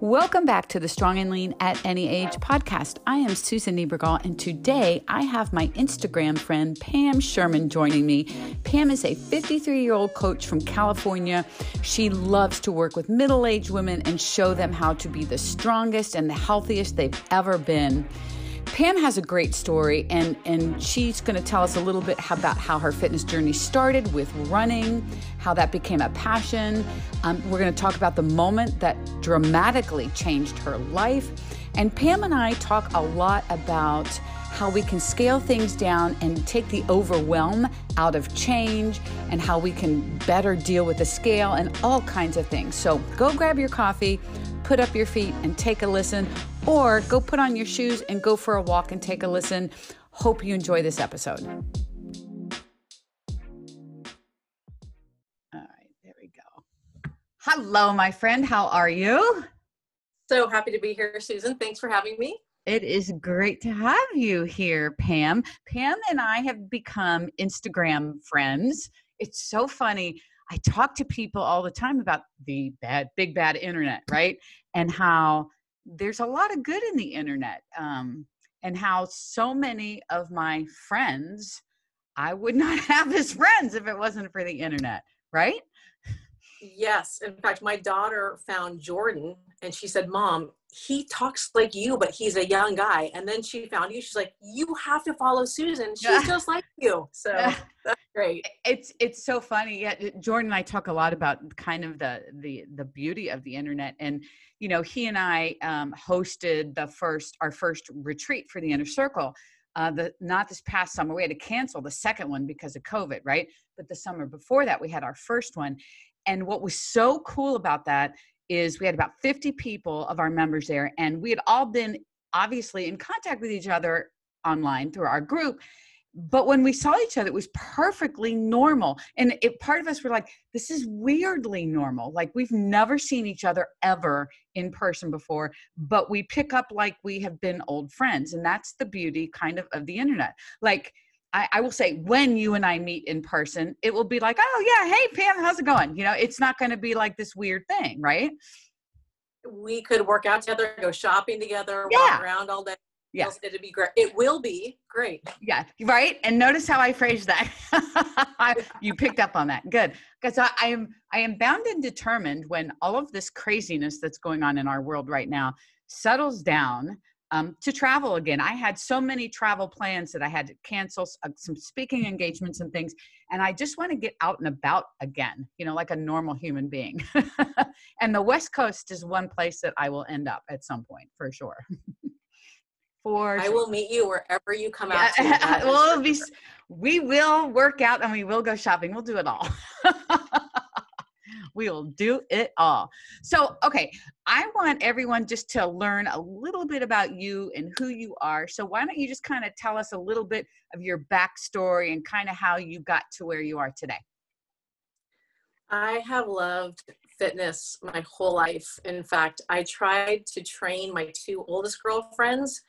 Welcome back to the Strong and Lean at Any Age podcast. I am Susan Niebergall, and today I have my Instagram friend Pam Sherman joining me. Pam is a 53 year old coach from California. She loves to work with middle aged women and show them how to be the strongest and the healthiest they've ever been. Pam has a great story, and, and she's going to tell us a little bit about how her fitness journey started with running, how that became a passion. Um, we're going to talk about the moment that dramatically changed her life. And Pam and I talk a lot about how we can scale things down and take the overwhelm out of change and how we can better deal with the scale and all kinds of things. So go grab your coffee, put up your feet, and take a listen or go put on your shoes and go for a walk and take a listen. Hope you enjoy this episode. All right, there we go. Hello, my friend. How are you? So happy to be here, Susan. Thanks for having me. It is great to have you here, Pam. Pam and I have become Instagram friends. It's so funny. I talk to people all the time about the bad, big bad internet, right? And how there's a lot of good in the internet um, and how so many of my friends i would not have as friends if it wasn't for the internet right yes in fact my daughter found jordan and she said mom he talks like you but he's a young guy. And then she found you she's like you have to follow susan. She's just like you. So that's great. It's it's so funny. Yeah jordan and i talk a lot about kind of the the the beauty of the internet. And you know, he and I um, hosted the first our first retreat for the inner circle. Uh, the not this past summer. We had to cancel the second one because of COVID, right? But the summer before that we had our first one, and what was so cool about that is we had about 50 people of our members there, and we had all been obviously in contact with each other online through our group but when we saw each other it was perfectly normal and it, part of us were like this is weirdly normal. Like we've never seen each other ever in person before but we pick up like we have been old friends and that's the beauty kind of of the internet. Like I, I will say when you and I meet in person, it will be like, oh yeah, hey Pam, how's it going? You know, it's not going to be like this weird thing, right? We could work out together, go shopping together, yeah. walk around all day yeah. it'd be great. It will be great. Yeah, right. And notice how I phrased that. you picked up on that. Good, because I, I am I am bound and determined when all of this craziness that's going on in our world right now settles down um, to travel again. I had so many travel plans that I had to cancel uh, some speaking engagements and things, and I just want to get out and about again, you know, like a normal human being. and the West Coast is one place that I will end up at some point for sure for I will meet you wherever you come yeah. out. To. we'll be, we will work out and we will go shopping. We'll do it all. We will do it all. So, okay, I want everyone just to learn a little bit about you and who you are. So, why don't you just kind of tell us a little bit of your backstory and kind of how you got to where you are today? I have loved fitness my whole life. In fact, I tried to train my two oldest girlfriends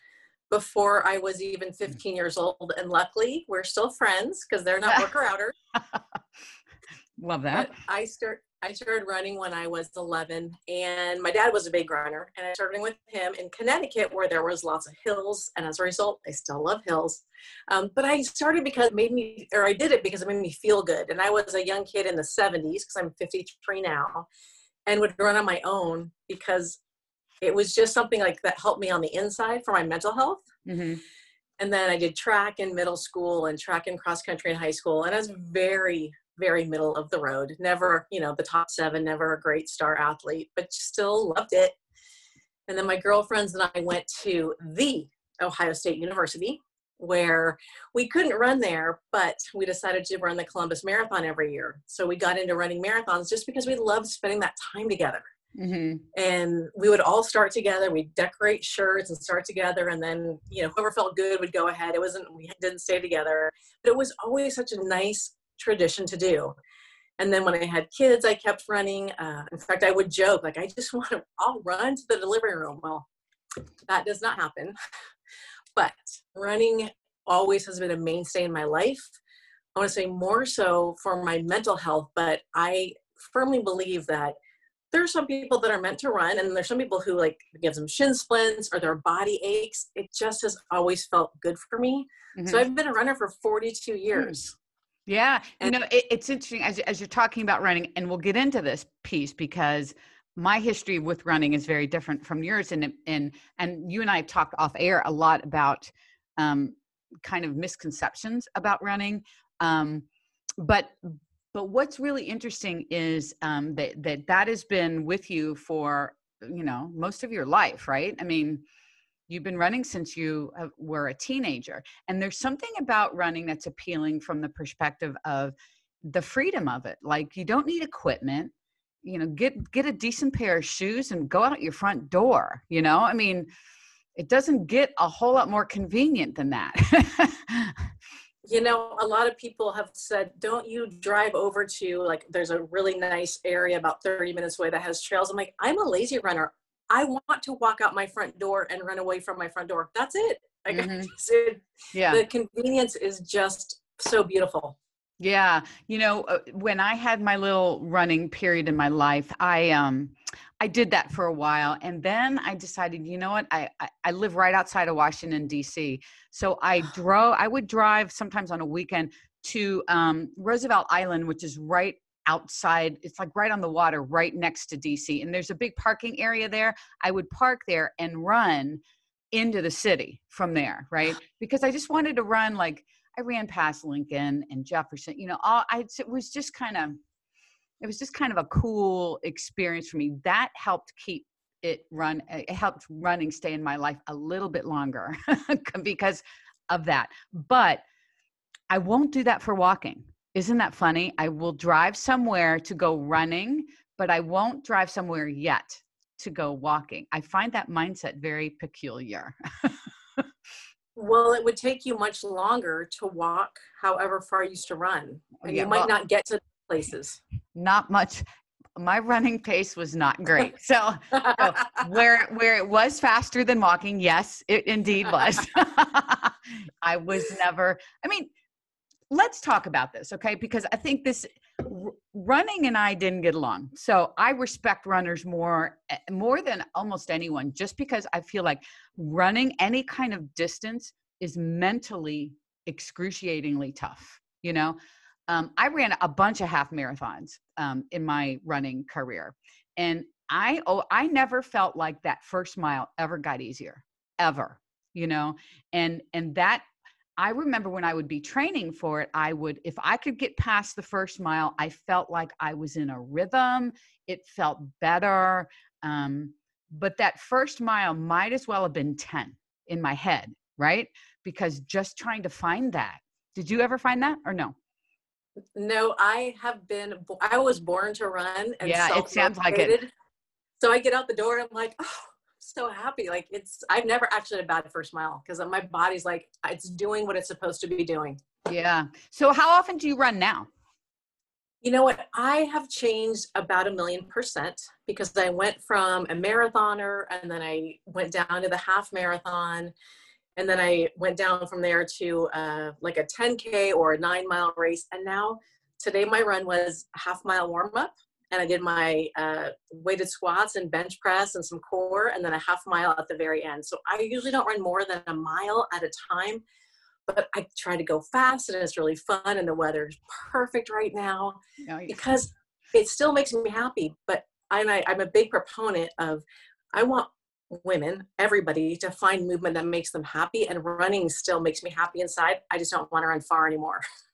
before I was even hmm. 15 years old. And luckily, we're still friends because they're not worker outers. Love that. But I start. I started running when I was 11, and my dad was a big runner, and I started running with him in Connecticut, where there was lots of hills, and as a result, I still love hills. Um, but I started because it made me, or I did it because it made me feel good. And I was a young kid in the 70s, because I'm 53 now, and would run on my own because it was just something like that helped me on the inside for my mental health. Mm-hmm. And then I did track in middle school and track and cross country in high school. And I was very, very middle of the road. Never, you know, the top seven, never a great star athlete, but still loved it. And then my girlfriends and I went to the Ohio State University where we couldn't run there, but we decided to run the Columbus Marathon every year. So we got into running marathons just because we loved spending that time together. Mm-hmm. And we would all start together. We'd decorate shirts and start together. And then, you know, whoever felt good would go ahead. It wasn't, we didn't stay together, but it was always such a nice tradition to do. And then when I had kids, I kept running. Uh, in fact, I would joke, like, I just want to, I'll run to the delivery room. Well, that does not happen. but running always has been a mainstay in my life. I want to say more so for my mental health, but I firmly believe that there are some people that are meant to run and there's some people who like gives them shin splints or their body aches it just has always felt good for me mm-hmm. so i've been a runner for 42 hmm. years yeah and, you know it, it's interesting as, as you're talking about running and we'll get into this piece because my history with running is very different from yours and and and you and i have talked off air a lot about um, kind of misconceptions about running um, but but what's really interesting is um, that that that has been with you for you know most of your life, right? I mean, you've been running since you uh, were a teenager, and there's something about running that's appealing from the perspective of the freedom of it. Like you don't need equipment you know get get a decent pair of shoes and go out your front door you know i mean it doesn't get a whole lot more convenient than that you know a lot of people have said don't you drive over to like there's a really nice area about 30 minutes away that has trails i'm like i'm a lazy runner i want to walk out my front door and run away from my front door that's it like mm-hmm. it, yeah the convenience is just so beautiful yeah you know uh, when i had my little running period in my life i um I did that for a while. And then I decided, you know what? I, I, I live right outside of Washington, D.C. So I drove, I would drive sometimes on a weekend to um, Roosevelt Island, which is right outside. It's like right on the water, right next to DC. And there's a big parking area there. I would park there and run into the city from there, right? Because I just wanted to run like I ran past Lincoln and Jefferson, you know, all I it was just kind of it was just kind of a cool experience for me that helped keep it run eh, it helped running stay in my life a little bit longer because of that but i won't do that for walking isn't that funny i will drive somewhere to go running but i won't drive somewhere yet to go walking i find that mindset very peculiar well it would take you much longer to walk however far you used to run and yeah, you might well, not get to places not much my running pace was not great. So, so, where where it was faster than walking, yes, it indeed was. I was never. I mean, let's talk about this, okay? Because I think this running and I didn't get along. So I respect runners more eh, more than almost anyone, just because I feel like running any kind of distance is mentally excruciatingly tough. You know, um, I ran a bunch of half marathons um, in my running career, and I oh I never felt like that first mile ever got easier, ever. You know, and and that I remember when I would be training for it, I would, if I could get past the first mile, I felt like I was in a rhythm. It felt better. Um, but that first mile might as well have been 10 in my head, right? Because just trying to find that. Did you ever find that or no? No, I have been. I was born to run. And yeah, it sounds like it. So I get out the door. I'm like, oh, so happy. Like it's. I've never actually had a bad first mile because my body's like it's doing what it's supposed to be doing. Yeah. So how often do you run now? You know what? I have changed about a million percent because I went from a marathoner and then I went down to the half marathon and then I went down from there to uh, like a 10k or a nine mile race. And now today my run was half mile warm up, and I did my uh, weighted squats and bench press and some core, and then a half mile at the very end. So I usually don't run more than a mile at a time, but I try to go fast, and it's really fun, and the weather is perfect right now because it still makes me happy. But I, I'm a big proponent of I want women, everybody, to find movement that makes them happy. And running still makes me happy inside. I just don't want to run far anymore.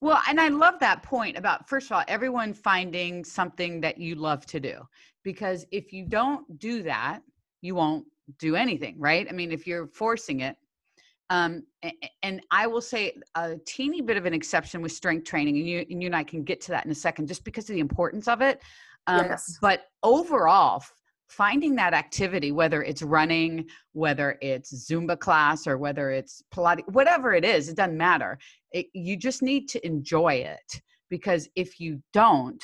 Well, and I love that point about, first of all, everyone finding something that you love to do. Because if you don't do that, you won't do anything, right? I mean, if you're forcing it, um, and I will say a teeny bit of an exception with strength training, and you and you and I can get to that in a second, just because of the importance of it. Um, yes. But overall, finding that activity, whether it's running, whether it's Zumba class, or whether it's Pilates, whatever it is, it doesn't matter. It, you just need to enjoy it because if you don't,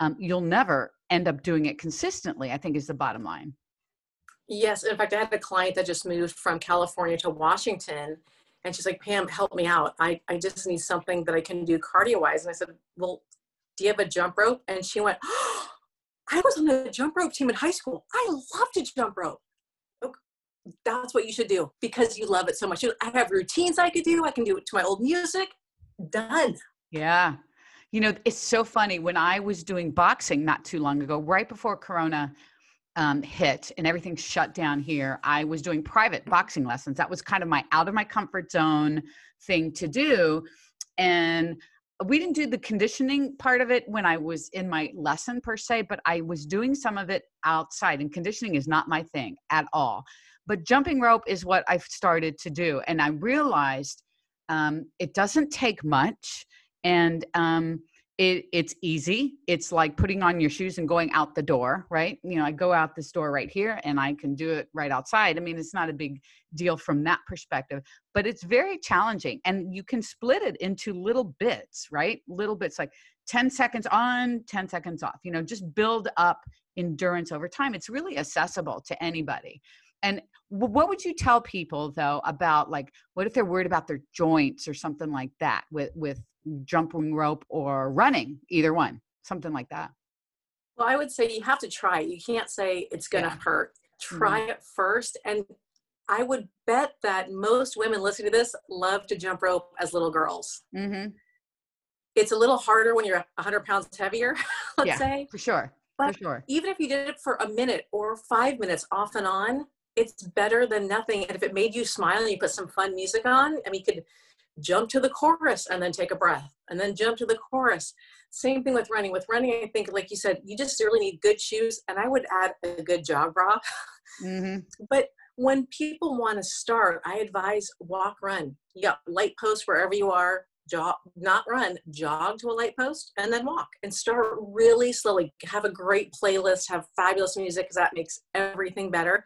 um, you'll never end up doing it consistently, I think is the bottom line. Yes. In fact, I had a client that just moved from California to Washington. And she's like, Pam, help me out. I, I just need something that I can do cardio wise. And I said, Well, do you have a jump rope? And she went, oh, I was on the jump rope team in high school. I love to jump rope. That's what you should do because you love it so much. I have routines I could do. I can do it to my old music. Done. Yeah. You know, it's so funny. When I was doing boxing not too long ago, right before Corona um, hit and everything shut down here, I was doing private boxing lessons. That was kind of my out of my comfort zone thing to do. And we didn't do the conditioning part of it when I was in my lesson per se, but I was doing some of it outside. And conditioning is not my thing at all. But jumping rope is what I've started to do. And I realized um, it doesn't take much. And um, it, it's easy. It's like putting on your shoes and going out the door, right? You know, I go out this door right here and I can do it right outside. I mean, it's not a big deal from that perspective, but it's very challenging. And you can split it into little bits, right? Little bits like 10 seconds on, 10 seconds off, you know, just build up endurance over time. It's really accessible to anybody. And what would you tell people though about like what if they're worried about their joints or something like that with with jumping rope or running, either one, something like that? Well, I would say you have to try it. You can't say it's going to yeah. hurt. Try mm-hmm. it first. And I would bet that most women listening to this love to jump rope as little girls. Mm-hmm. It's a little harder when you're 100 pounds heavier, let's yeah, say. For sure. But for sure. even if you did it for a minute or five minutes off and on, it's better than nothing. And if it made you smile and you put some fun music on, I mean, you could jump to the chorus and then take a breath and then jump to the chorus. Same thing with running. With running, I think, like you said, you just really need good shoes. And I would add a good jog bra. Mm-hmm. but when people want to start, I advise walk, run. You got light post wherever you are, jog, not run, jog to a light post and then walk and start really slowly. Have a great playlist, have fabulous music because that makes everything better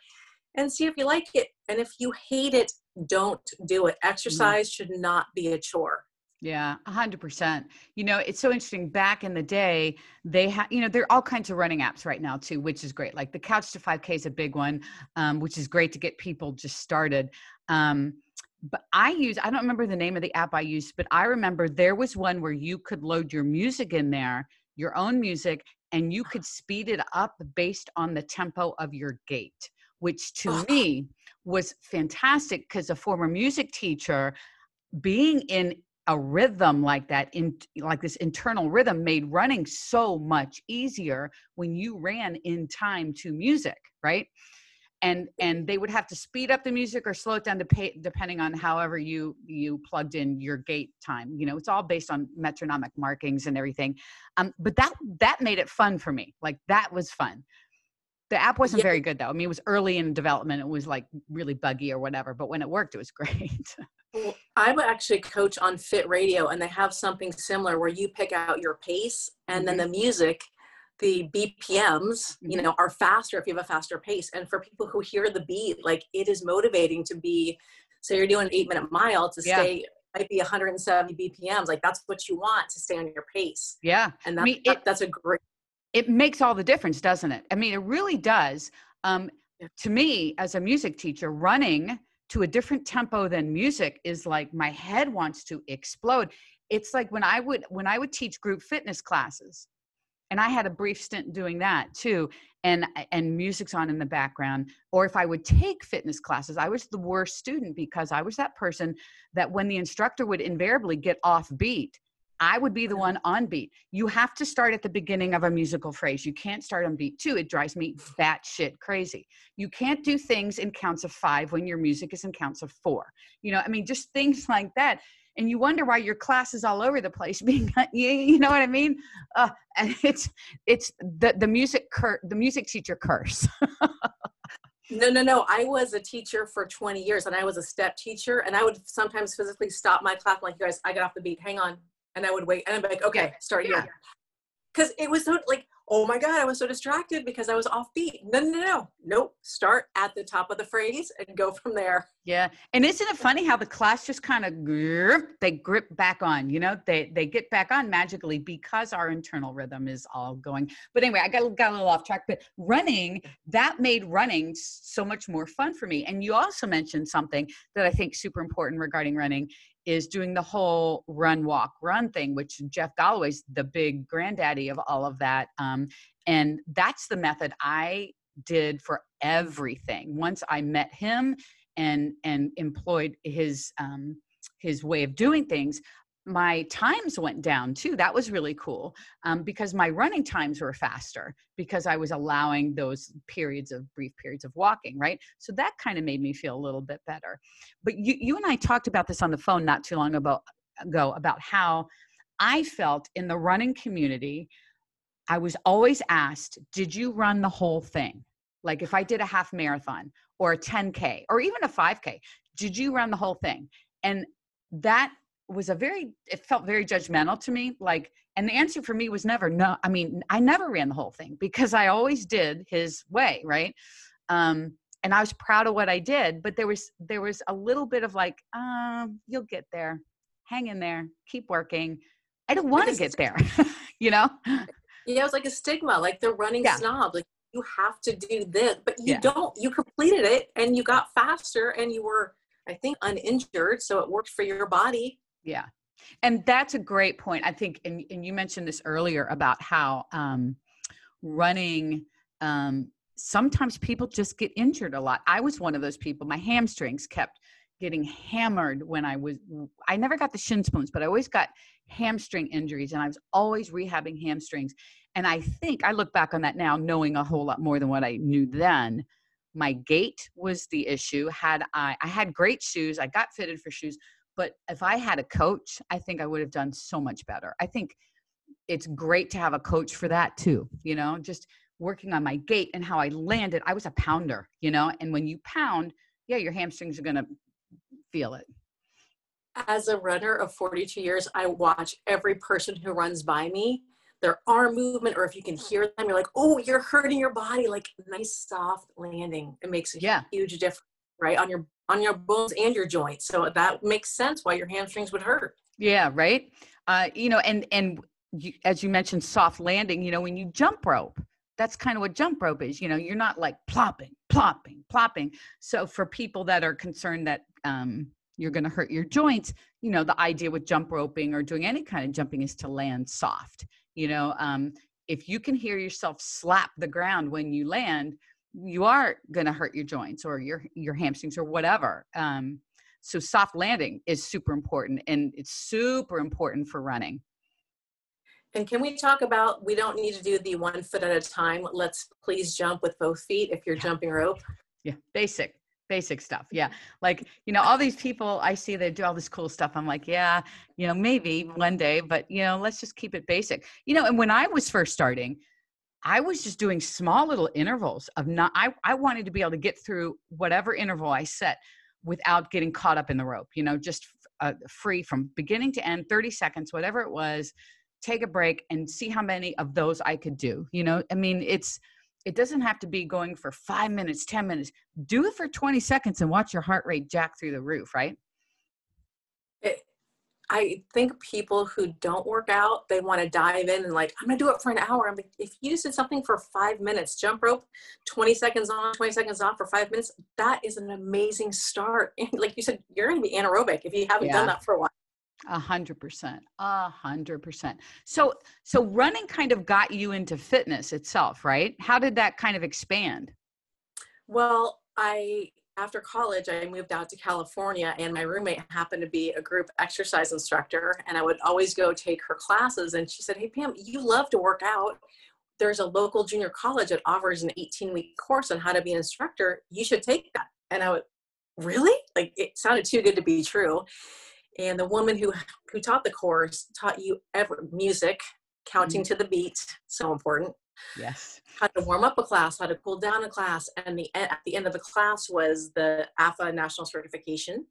and see if you like it. And if you hate it, don't do it. Mm-hmm. Exercise mm-hmm. should not be a chore. Yeah, a hundred percent. You know, it's so interesting. Back in the day, they had, you know, there are all kinds of running apps right now too, which is great. Like the Couch to 5K is a big one, um, which is great to get people just started. Um, but I use, I don't remember the name of the app I used, but I remember there was one where you could load your music in there, your own music, and you could speed it up based on the tempo of your gait which to oh. me was fantastic because a former music teacher being in a rhythm like that in like this internal rhythm made running so much easier when you ran in time to music right? And and they would have to speed up the music or slow it down to pay, depending on however you you plugged in your gait time you know it's all based on metronomic markings and everything. Um but that that made it fun for me like that was fun the app wasn't yeah. very good though. I mean, it was early in development. It was like really buggy or whatever, but when it worked, it was great. well, I'm actually coach on Fit Radio, and they have something similar where you pick out your pace, and mm-hmm. then the music, the BPMs, mm-hmm. you know, are faster if you have a faster pace. And for people who hear the beat, like it is motivating to be. So you're doing an eight minute mile to yeah. stay might be 170 BPMs. Like that's what you want to stay on your pace. Yeah, and that's, I mean, it, that's a great it makes all the difference, doesn't it? I mean, it really does. Um, to me, as a music teacher, running to a different tempo than music is like my head wants to explode. It's like when I would when I would teach group fitness classes, and I had a brief stint doing that too, and and music's on in the background. Or if I would take fitness classes, I was the worst student because I was that person that when the instructor would invariably get off beat, I would be the one on beat. You have to start at the beginning of a musical phrase. You can't start on beat two. It drives me batshit crazy. You can't do things in counts of five when your music is in counts of four. You know, I mean, just things like that. And you wonder why your class is all over the place. Being, you know what I mean? Uh, and it's it's the the music cur- the music teacher curse. No, no, no. I was a teacher for 20 years and I was a step teacher and I would sometimes physically stop my class like you guys, I got off the beat. Hang on and I would wait and I'd be like, okay, start yeah. here. Because it was so like, oh my God, I was so distracted because I was off beat. No, no, no, nope. Start at the top of the phrase and go from there. Yeah. And isn't it funny how the class just kind of grip, they grip back on, you know, they they get back on magically because our internal rhythm is all going. But anyway, I got, got a little off track, but running, that made running so much more fun for me. And you also mentioned something that I think super important regarding running is doing the whole run, walk, run thing, which Jeff Galloway's the big granddaddy of all of that. Um, and that's the method I did for everything. Once I met him and and employed his um, his way of doing things, my times went down too. That was really cool um, because my running times were faster because I was allowing those periods of brief periods of walking, right? So that kind of made me feel a little bit better. But you, you and I talked about this on the phone not too long ago about how I felt in the running community. I was always asked, Did you run the whole thing? Like if I did a half marathon or a 10K or even a 5K, did you run the whole thing? And that was a very it felt very judgmental to me like and the answer for me was never no i mean i never ran the whole thing because i always did his way right? Um and i was proud of what i did but there was there was a little bit of like um you'll get there. Hang in there. Keep working. I don't want to get there you know? Yeah it was like a stigma like the running yeah. snob like you have to do this but you yeah. don't you completed it and you got faster and you were i think uninjured so it worked for your body yeah. And that's a great point. I think, and, and you mentioned this earlier about how um, running, um, sometimes people just get injured a lot. I was one of those people. My hamstrings kept getting hammered when I was, I never got the shin splints, but I always got hamstring injuries and I was always rehabbing hamstrings. And I think I look back on that now knowing a whole lot more than what I knew then. My gait was the issue. Had I, I had great shoes. I got fitted for shoes, but if I had a coach, I think I would have done so much better. I think it's great to have a coach for that too, you know, just working on my gait and how I landed. I was a pounder, you know, and when you pound, yeah, your hamstrings are going to feel it. As a runner of 42 years, I watch every person who runs by me, their arm movement, or if you can hmm. hear them, you're like, oh, you're hurting your body. Like nice soft landing. It makes a yeah. huge difference, right? On your on your bones and your joints. So that makes sense why your hamstrings would hurt. Yeah, right. Uh, you know, and and you, as you mentioned, soft landing. You know, when you jump rope, that's kind of what jump rope is. You know, you're not like plopping, plopping, plopping. So for people that are concerned that um, you're going to hurt your joints, you know, the idea with jump roping or doing any kind of jumping is to land soft. You know, um, if you can hear yourself slap the ground when you land, you are going to hurt your joints or your your hamstrings or whatever um, so soft landing is super important and it's super important for running. And can we talk about we don't need to do the one foot at a time let's please jump with both feet if you're jumping rope? Yeah basic basic stuff yeah. Like you know all these people i see they do all this cool stuff i'm like yeah you know maybe one day but you know let's just keep it basic. You know and when i was first starting I was just doing small little intervals of not, I, I wanted to be able to get through whatever interval I set without getting caught up in the rope, you know, just uh, free from beginning to end, 30 seconds, whatever it was, take a break and see how many of those I could do. You know, I mean, it's, it doesn't have to be going for five minutes, 10 minutes. Do it for 20 seconds and watch your heart rate jack through the roof, right? I think people who don't work out, they want to dive in and like, I'm gonna do it for an hour. I'm like, if you just did something for five minutes, jump rope, 20 seconds on, 20 seconds off for five minutes, that is an amazing start. And like you said, you're gonna be anaerobic if you haven't yeah. done that for a while. A hundred percent, a hundred percent. So, so running kind of got you into fitness itself, right? How did that kind of expand? Well, I after college, I moved out to California, and my roommate happened to be a group exercise instructor. And I would always go take her classes. And she said, Hey, Pam, you love to work out. There's a local junior college that offers an 18 week course on how to be an instructor. You should take that. And I would, Really? Like it sounded too good to be true. And the woman who, who taught the course taught you ever music, counting mm-hmm. to the beat, so important Yes. How to warm up a class, how to cool down a class. And the at the end of the class was the AFA national certification.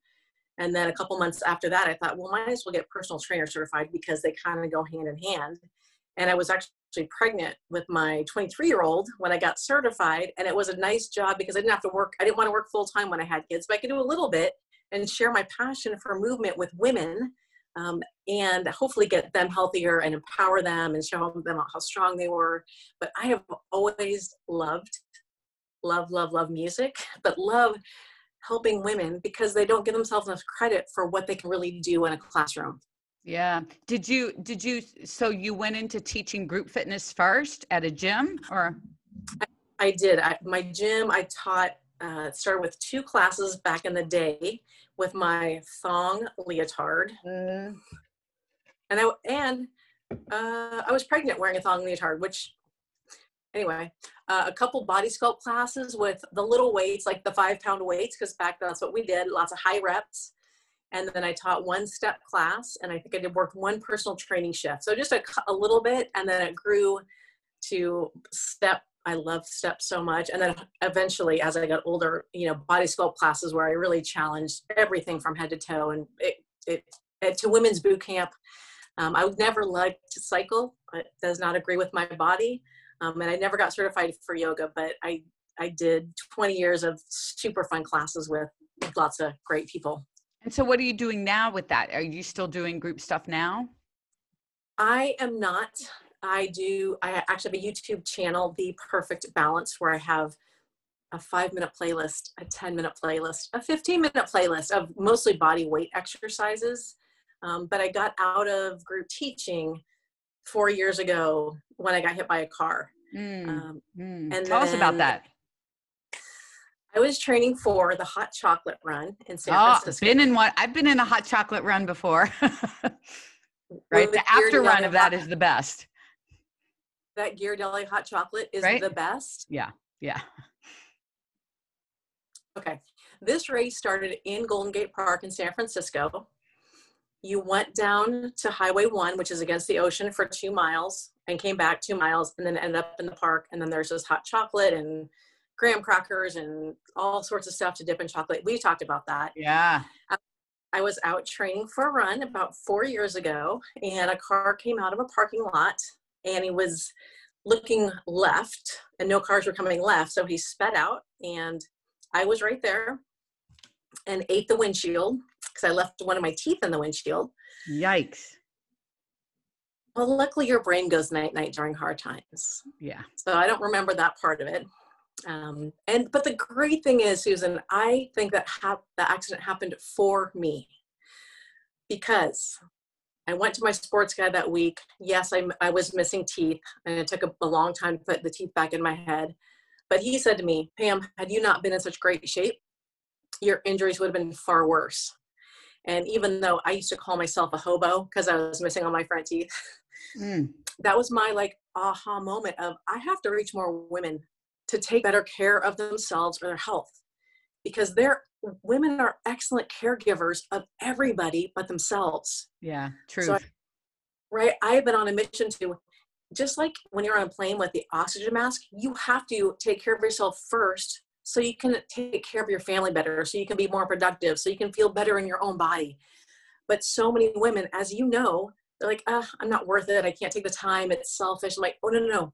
And then a couple months after that, I thought, well, might as well get personal trainer certified because they kind of go hand in hand. And I was actually pregnant with my 23 year old when I got certified. And it was a nice job because I didn't have to work, I didn't want to work full time when I had kids, but I could do a little bit and share my passion for movement with women um, and hopefully get them healthier and empower them and show them how strong they were. But I have always loved, love, love, love music, but love helping women because they don't give themselves enough credit for what they can really do in a classroom. Yeah. Did you did you so you went into teaching group fitness first at a gym or I, I did. I, my gym I taught uh, started with two classes back in the day with my thong leotard. Mm. And I and uh, I was pregnant wearing a thong leotard, which anyway, uh, a couple body sculpt classes with the little weights, like the five pound weights, because back then that's what we did, lots of high reps. And then I taught one step class, and I think I did work one personal training shift. So just a, a little bit, and then it grew to step. I love steps so much. And then eventually, as I got older, you know, body sculpt classes where I really challenged everything from head to toe, and it, it, it to women's boot camp. Um, I would never like to cycle. It does not agree with my body. Um, and I never got certified for yoga, but I, I did 20 years of super fun classes with lots of great people. And so, what are you doing now with that? Are you still doing group stuff now? I am not. I do, I actually have a YouTube channel, The Perfect Balance, where I have a five minute playlist, a 10 minute playlist, a 15 minute playlist of mostly body weight exercises. Um, but I got out of group teaching four years ago when I got hit by a car. Mm, um, mm. And tell us about that. I was training for the hot chocolate run in San oh, Francisco. Been in what? I've been in a hot chocolate run before. right, the after run of that hot, is the best. That Ghirardelli hot chocolate is right? the best. Yeah, yeah. Okay, this race started in Golden Gate Park in San Francisco you went down to Highway 1, which is against the ocean, for two miles and came back two miles and then ended up in the park. And then there's this hot chocolate and graham crackers and all sorts of stuff to dip in chocolate. We talked about that. Yeah. I was out training for a run about four years ago, and a car came out of a parking lot and he was looking left, and no cars were coming left. So he sped out, and I was right there and ate the windshield because I left one of my teeth in the windshield. Yikes. Well, luckily your brain goes night night during hard times. Yeah. So I don't remember that part of it. Um, and but the great thing is, Susan, I think that ha- the accident happened for me because I went to my sports guy that week. Yes, I, I was missing teeth, and it took a, a long time to put the teeth back in my head. But he said to me, Pam, had you not been in such great shape, your injuries would have been far worse. And even though I used to call myself a hobo because I was missing all my front teeth, mm. that was my like aha moment of I have to reach more women to take better care of themselves or their health because they're women are excellent caregivers of everybody but themselves. Yeah, true. So right, I've been on a mission to just like when you're on a plane with the oxygen mask, you have to take care of yourself first so you can take care of your family better, so you can be more productive, so you can feel better in your own body. But so many women, as you know, they're like, ah, I'm not worth it. I can't take the time. It's selfish. I'm like, oh, no, no, no.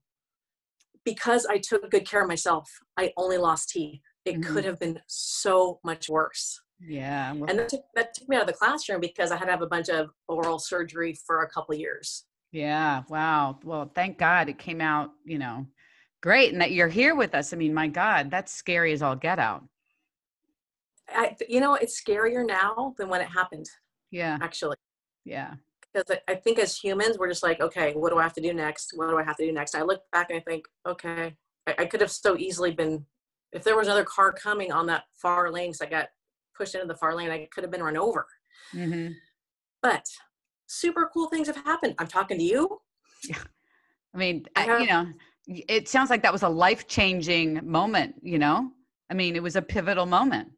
Because I took good care of myself, I only lost teeth. It mm-hmm. could have been so much worse. Yeah. And that took, that took me out of the classroom because I had to have a bunch of oral surgery for a couple years. Yeah. Wow. Well, thank God it came out, you know, great and that you're here with us i mean my god that's scary as all get out I, you know it's scarier now than when it happened yeah actually yeah because I, I think as humans we're just like okay what do i have to do next what do i have to do next i look back and i think okay i, I could have so easily been if there was another car coming on that far lane because i got pushed into the far lane i could have been run over. Mm-hmm. but super cool things have happened. I'm talking to you. Yeah. I mean I have, you know it sounds like that was a life changing moment you know? I mean it was a pivotal moment.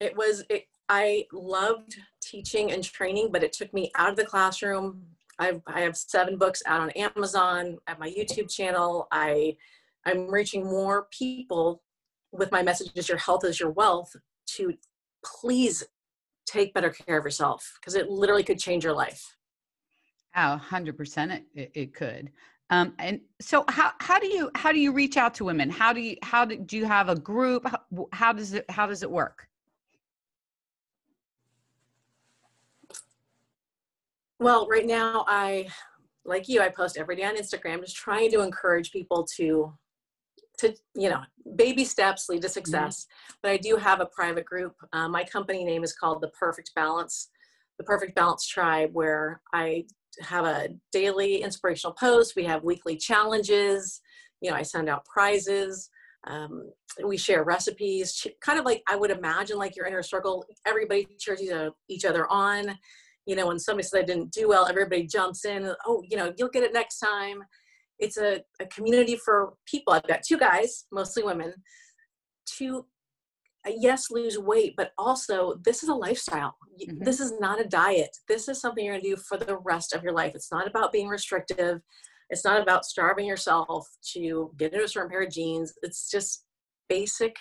It was it, i loved teaching and training but it took me out of the classroom. I've, i have seven books out on amazon at my youtube channel. I i'm reaching more people with my message, messages your health is your wealth to please take better care of yourself because it literally could change your life. Oh, 100% it, it, it could. Um, and so how, how do you how do you reach out to women? How do you how do, do you have a group? How, how does it how does it work? Well right now i like you i post every day on instagram just trying to encourage people to to you know baby steps lead to success. Mm-hmm. but i do have a private group. Uh, my company name is called the perfect balance the perfect balance tribe where i have a daily inspirational post. We have weekly challenges. You know i send out prizes. Um, we share recipes. Kind of like i would imagine like your inner circle. Everybody cheers each other on. You know when somebody says i didn't do well everybody jumps in. Oh you know you'll get it next time it's a, a community for people i've got two guys mostly women to uh, yes lose weight but also this is a lifestyle mm-hmm. this is not a diet this is something you're going to do for the rest of your life it's not about being restrictive it's not about starving yourself to get into a certain pair of jeans. It's just basic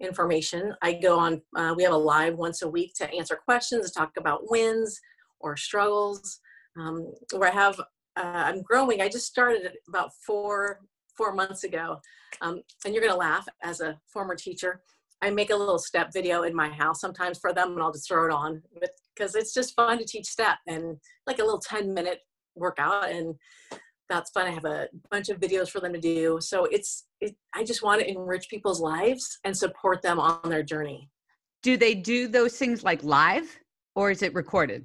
information. I go on, uh, we have a live once a week to answer questions, talk about wins or struggles. Um, where I have, uh, I'm growing. I just started about four four months ago, um, and you're gonna laugh as a former teacher. I make a little step video in my house sometimes for them, and I'll just throw it on because it's just fun to teach step and like a little 10 minute workout. And that's fun. I have a bunch of videos for them to do. So it's, it, I just want to enrich people's lives and support them on their journey. Do they do those things like live or is it recorded?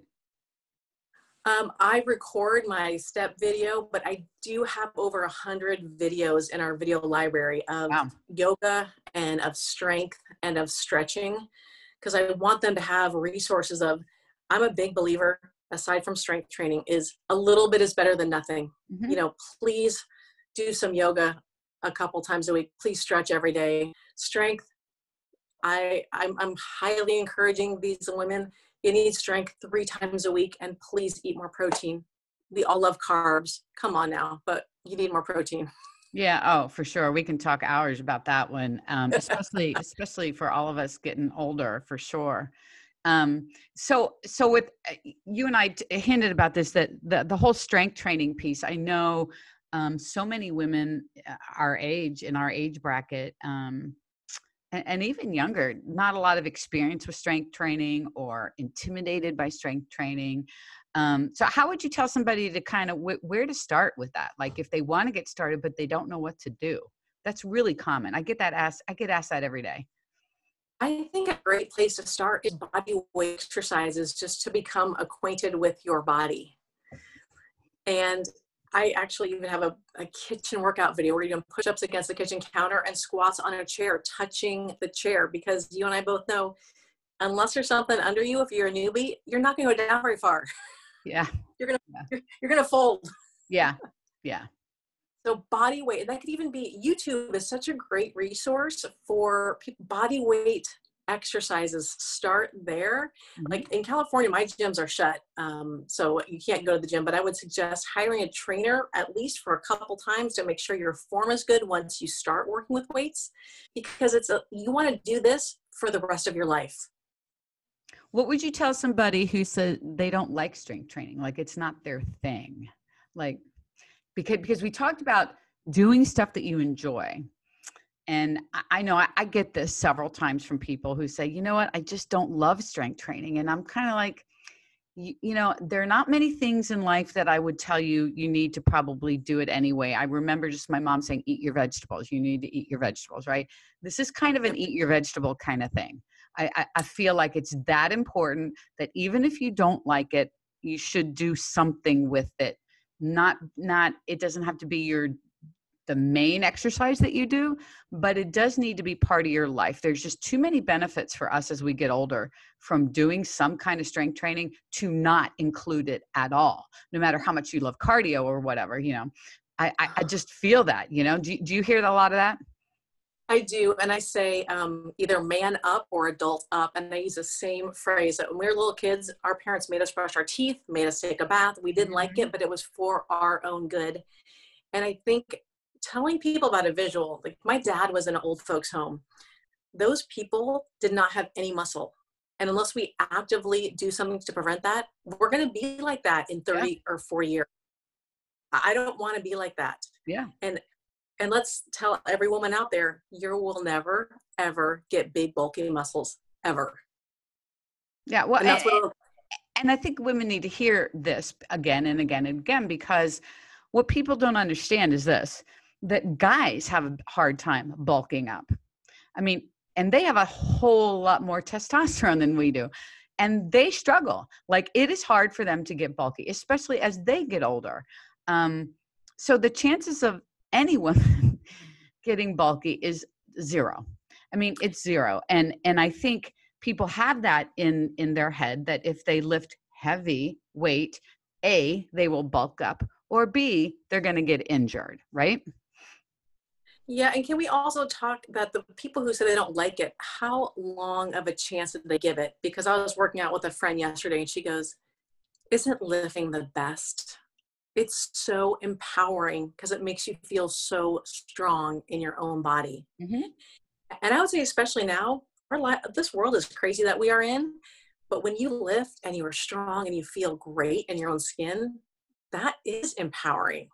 Um, I record my step video, but I do have over a hundred videos in our video library of wow. yoga and of strength and of stretching because I want them to have resources of I'm a big believer aside from strength training is a little bit is better than nothing mm-hmm. you know please do some yoga a couple times a week please stretch every day strength i i'm, I'm highly encouraging these women you need strength three times a week and please eat more protein. We all love carbs. Come on now but you need more protein. Yeah oh for sure. We can talk hours about that one um, especially especially for all of us getting older for sure. Um, so so with uh, you and I t- hinted about this that the, the whole strength training piece. I know um, so many women uh, our age in our age bracket um, and, and, even younger not a lot of experience with strength training or intimidated by strength training. Um, so how would you tell somebody to kind of w- where to start with that? Like if they want to get started but they don't know what to do. That's really common. I get that asked i get asked that every day. I think a great place to start is body weight exercises just to become acquainted with your body. And I actually even have a, a kitchen workout video where you're doing push ups against the kitchen counter and squats on a chair, touching the chair, because you and I both know unless there's something under you, if you're a newbie, you're not going to go down very far. Yeah. you're going to, yeah. you're, you're going to fold. Yeah. Yeah. So body weight, that could even be YouTube is such a great resource for body weight exercises. Start there. Mm-hmm. Like in California, my gyms are shut, um, so you can't go to the gym. But I would suggest hiring a trainer at least for a couple times to make sure your form is good once you start working with weights, because it's a you want to do this for the rest of your life. What would you tell somebody who said they don't like strength training, like it's not their thing? Like because because we talked about doing stuff that you enjoy and i know I, get this several times from people who say you know what? I just don't love strength training. And i'm kind of like you, you, know there are not many things in life that i would tell you you need to probably do it anyway. I remember just my mom saying eat your vegetables. You need to eat your vegetables right? This is kind of an eat your vegetable kind of thing. I, I, I feel like it's that important that even if you don't like it you should do something with it. Not not it doesn't have to be your the main exercise that you do, but it does need to be part of your life. There's just too many benefits for us as we get older from doing some kind of strength training to not include it at all, no matter how much you love cardio or whatever, you know. I, I, I just feel that, you know. Do, do you hear a lot of that? I do, and I say um, either man up or adult up, and I use the same phrase. That when we were little kids, our parents made us brush our teeth, made us take a bath. We didn't like it, mm-hmm. but it was for our own good. And I think telling people about a visual, like my dad was in an old folks' home. Those people did not have any muscle. And unless we actively do something to prevent that, we're going to be like that in 30 yeah. or 40 years. I don't want to be like that. Yeah. And and let's tell every woman out there, you will never, ever get big, bulky muscles ever. Yeah. Well, and, that's what and I think women need to hear this again and again and again because what people don't understand is this that guys have a hard time bulking up. I mean, and they have a whole lot more testosterone than we do. And they struggle. Like it is hard for them to get bulky, especially as they get older. Um, so the chances of any woman getting bulky is zero. I mean, it's zero. And and I think people have that in in their head that if they lift heavy weight, A, they will bulk up, or B, they're going to get injured, right? Yeah, and can we also talk about the people who say they don't like it? How long of a chance did they give it? Because I was working out with a friend yesterday and she goes, Isn't lifting the best? It's so empowering because it makes you feel so strong in your own body. Mm-hmm. And I would say, especially now, our life, this world is crazy that we are in. But when you lift and you are strong and you feel great in your own skin, that is empowering.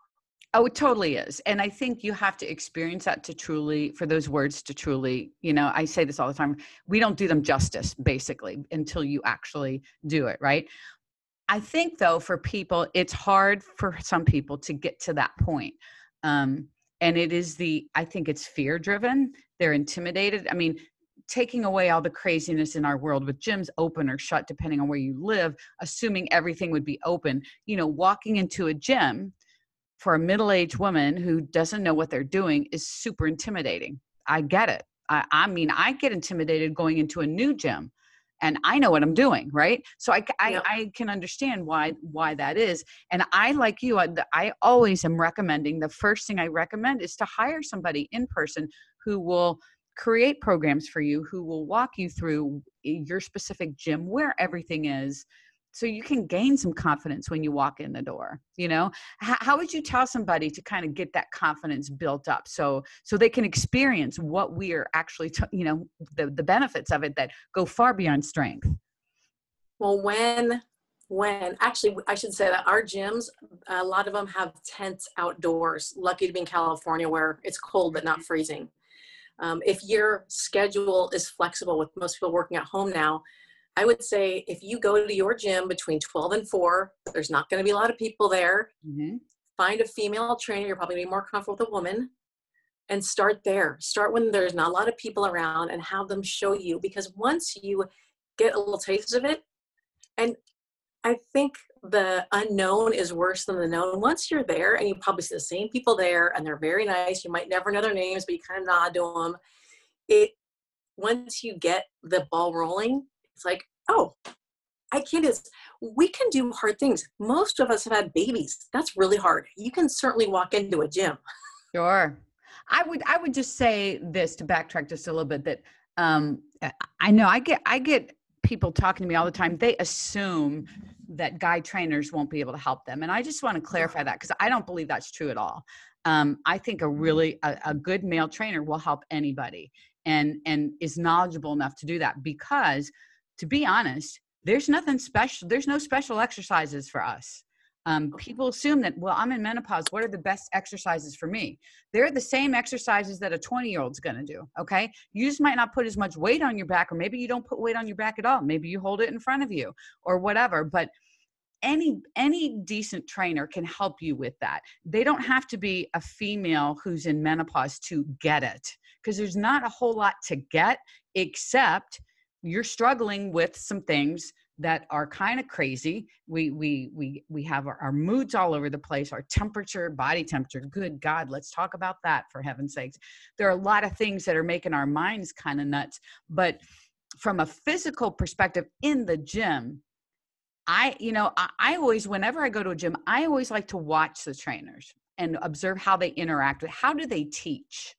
Oh, it totally is. And I think you have to experience that to truly, for those words to truly, you know, I say this all the time. We don't do them justice, basically, until you actually do it, right? I think, though, for people, it's hard for some people to get to that point. Um, and it is the, I think it's fear driven. They're intimidated. I mean, taking away all the craziness in our world with gyms open or shut, depending on where you live, assuming everything would be open, you know, walking into a gym for a middle-aged woman who doesn't know what they're doing is super intimidating. I get it. I, I, mean i get intimidated going into a new gym and i know what i'm doing right? So i, I, yep. I can understand why why that is and i like you I, I always am recommending the first thing i recommend is to hire somebody in person who will create programs for you who will walk you through eh, your specific gym where everything is so you can gain some confidence when you walk in the door you know? H- how would you tell somebody to kind of get that confidence built up so so they can experience what we are actually t- you know the, the benefits of it that go far beyond strength? Well when when actually i should say that our gyms a lot of them have tents outdoors lucky to be in california where it's cold but not freezing. Um, if your schedule is flexible with most people working at home now I would say if you go to your gym between 12 and 4, there's not going to be a lot of people there. Mm-hmm. Find a female trainer. You're probably going to be more comfortable with a woman and start there. Start when there's not a lot of people around and have them show you because once you get a little taste of it, and I think the unknown is worse than the known. Once you're there and you probably see the same people there and they're very nice, you might never know their names, but you kind of nod to them. It once you get the ball rolling, it's like, oh, I can't do this. We can do hard things. Most of us have had babies. That's really hard. You can certainly walk into a gym. Sure. I would I would just say this to backtrack just a little bit that um, I know I get I get people talking to me all the time. They assume that guy trainers won't be able to help them, and I just want to clarify that because I don't believe that's true at all. Um, I think a really a, a good male trainer will help anybody and and is knowledgeable enough to do that because to be honest, there's nothing special. There's no special exercises for us. Um, people assume that, well, I'm in menopause. What are the best exercises for me? They're the same exercises that a 20 year old's going to do. Okay. You just might not put as much weight on your back, or maybe you don't put weight on your back at all. Maybe you hold it in front of you or whatever. But any any decent trainer can help you with that they don't have to be a female who's in menopause to get it because there's not a whole lot to get except you're struggling with some things that are kind of crazy. We we we we have our, our, moods all over the place our temperature body temperature. Good god let's talk about that for heaven's sakes. There are a lot of things that are making our minds kind of nuts but from a physical perspective in the gym i you know I, I always whenever i go to a gym i always like to watch the trainers and observe how they interact with how do they teach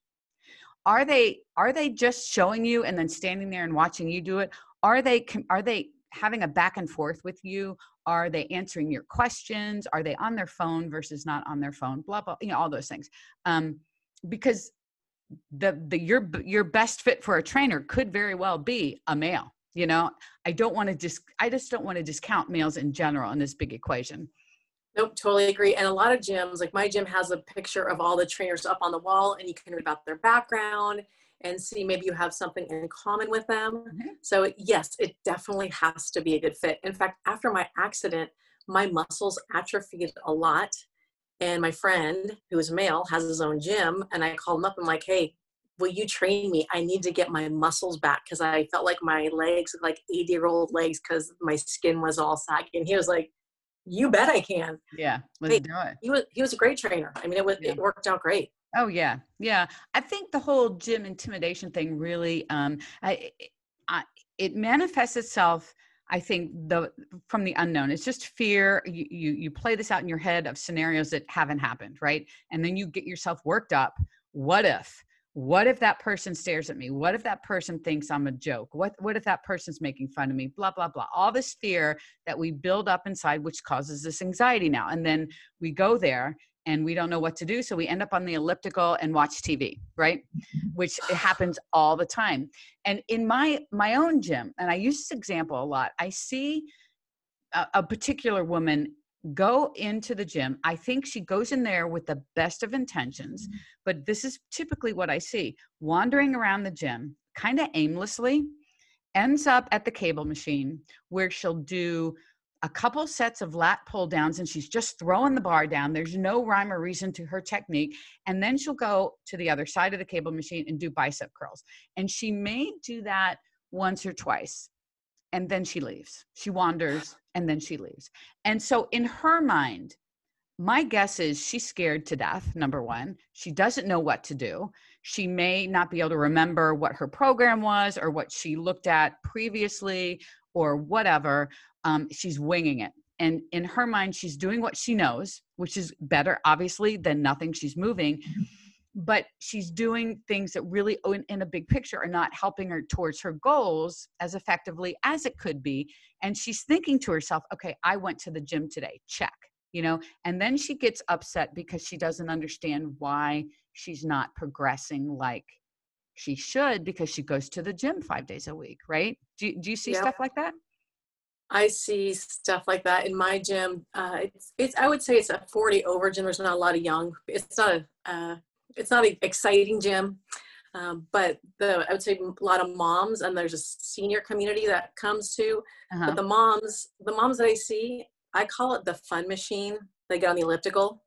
are they are they just showing you and then standing there and watching you do it? Are they are they having a back and forth with you? Are they answering your questions? Are they on their phone versus not on their phone? Blah blah you know all those things. Um, because the the your your best fit for a trainer could very well be a male you know? I don't want to just i just don't want to discount males in general in this big equation Nope, totally agree. And a lot of gyms, like my gym has a picture of all the trainers up on the wall and you can read about their background and see maybe you have something in common with them. Mm-hmm. So yes, it definitely has to be a good fit. In fact, after my accident, my muscles atrophied a lot And my friend, who is male, has his own gym. And I called him up and like, hey, will you train me? I need to get my muscles back because I felt like my legs like 80 year old legs because my skin was all saggy. And he was like, you bet I can. Yeah, let's hey, do it. He was he was a great trainer. I mean, it was yeah. it worked out great. Oh yeah, yeah. I think the whole gym intimidation thing really, um, I, I, it manifests itself. I think the from the unknown. It's just fear. You, you you play this out in your head of scenarios that haven't happened, right? And then you get yourself worked up. What if? What if that person stares at me? What if that person thinks i'm a joke? What what if that person's making fun of me? Blah blah blah. All this fear that we build up inside which causes this anxiety now. And then we go there and we don't know what to do. So we end up on the elliptical and watch tv right? Mm-hmm. Which happens all the time. And in my my own gym and i use this example a lot i see a, a particular woman go into the gym. I think she goes in there with the best of intentions, mm-hmm. but this is typically what I see wandering around the gym kind of aimlessly, ends up at the cable machine where she'll do a couple sets of lat pull downs and she's just throwing the bar down. There's no rhyme or reason to her technique. And then she'll go to the other side of the cable machine and do bicep curls. And she may do that once or twice and then she leaves. She wanders and then she leaves. And so in her mind, my guess is she's scared to death, number one. She doesn't know what to do. She may not be able to remember what her program was or what she looked at previously or whatever. Um, she's winging it. And in her mind, she's doing what she knows, which is better, obviously, than nothing. She's moving. But she's doing things that really in, in, a big picture are not helping her towards her goals as effectively as it could be and she's thinking to herself okay i went to the gym today check you know and then she gets upset because she doesn't understand why she's not progressing like she should because she goes to the gym five days a week right do, do you see yep. stuff like that I see stuff like that in my gym. Uh, it's, it's, I would say it's a 40 over gym. There's not a lot of young. It's not a, uh, it's not an exciting gym, um, but the I would say a lot of moms and there's a senior community that comes to. Uh-huh. But the moms, the moms that I see, I call it the fun machine. They get on the elliptical,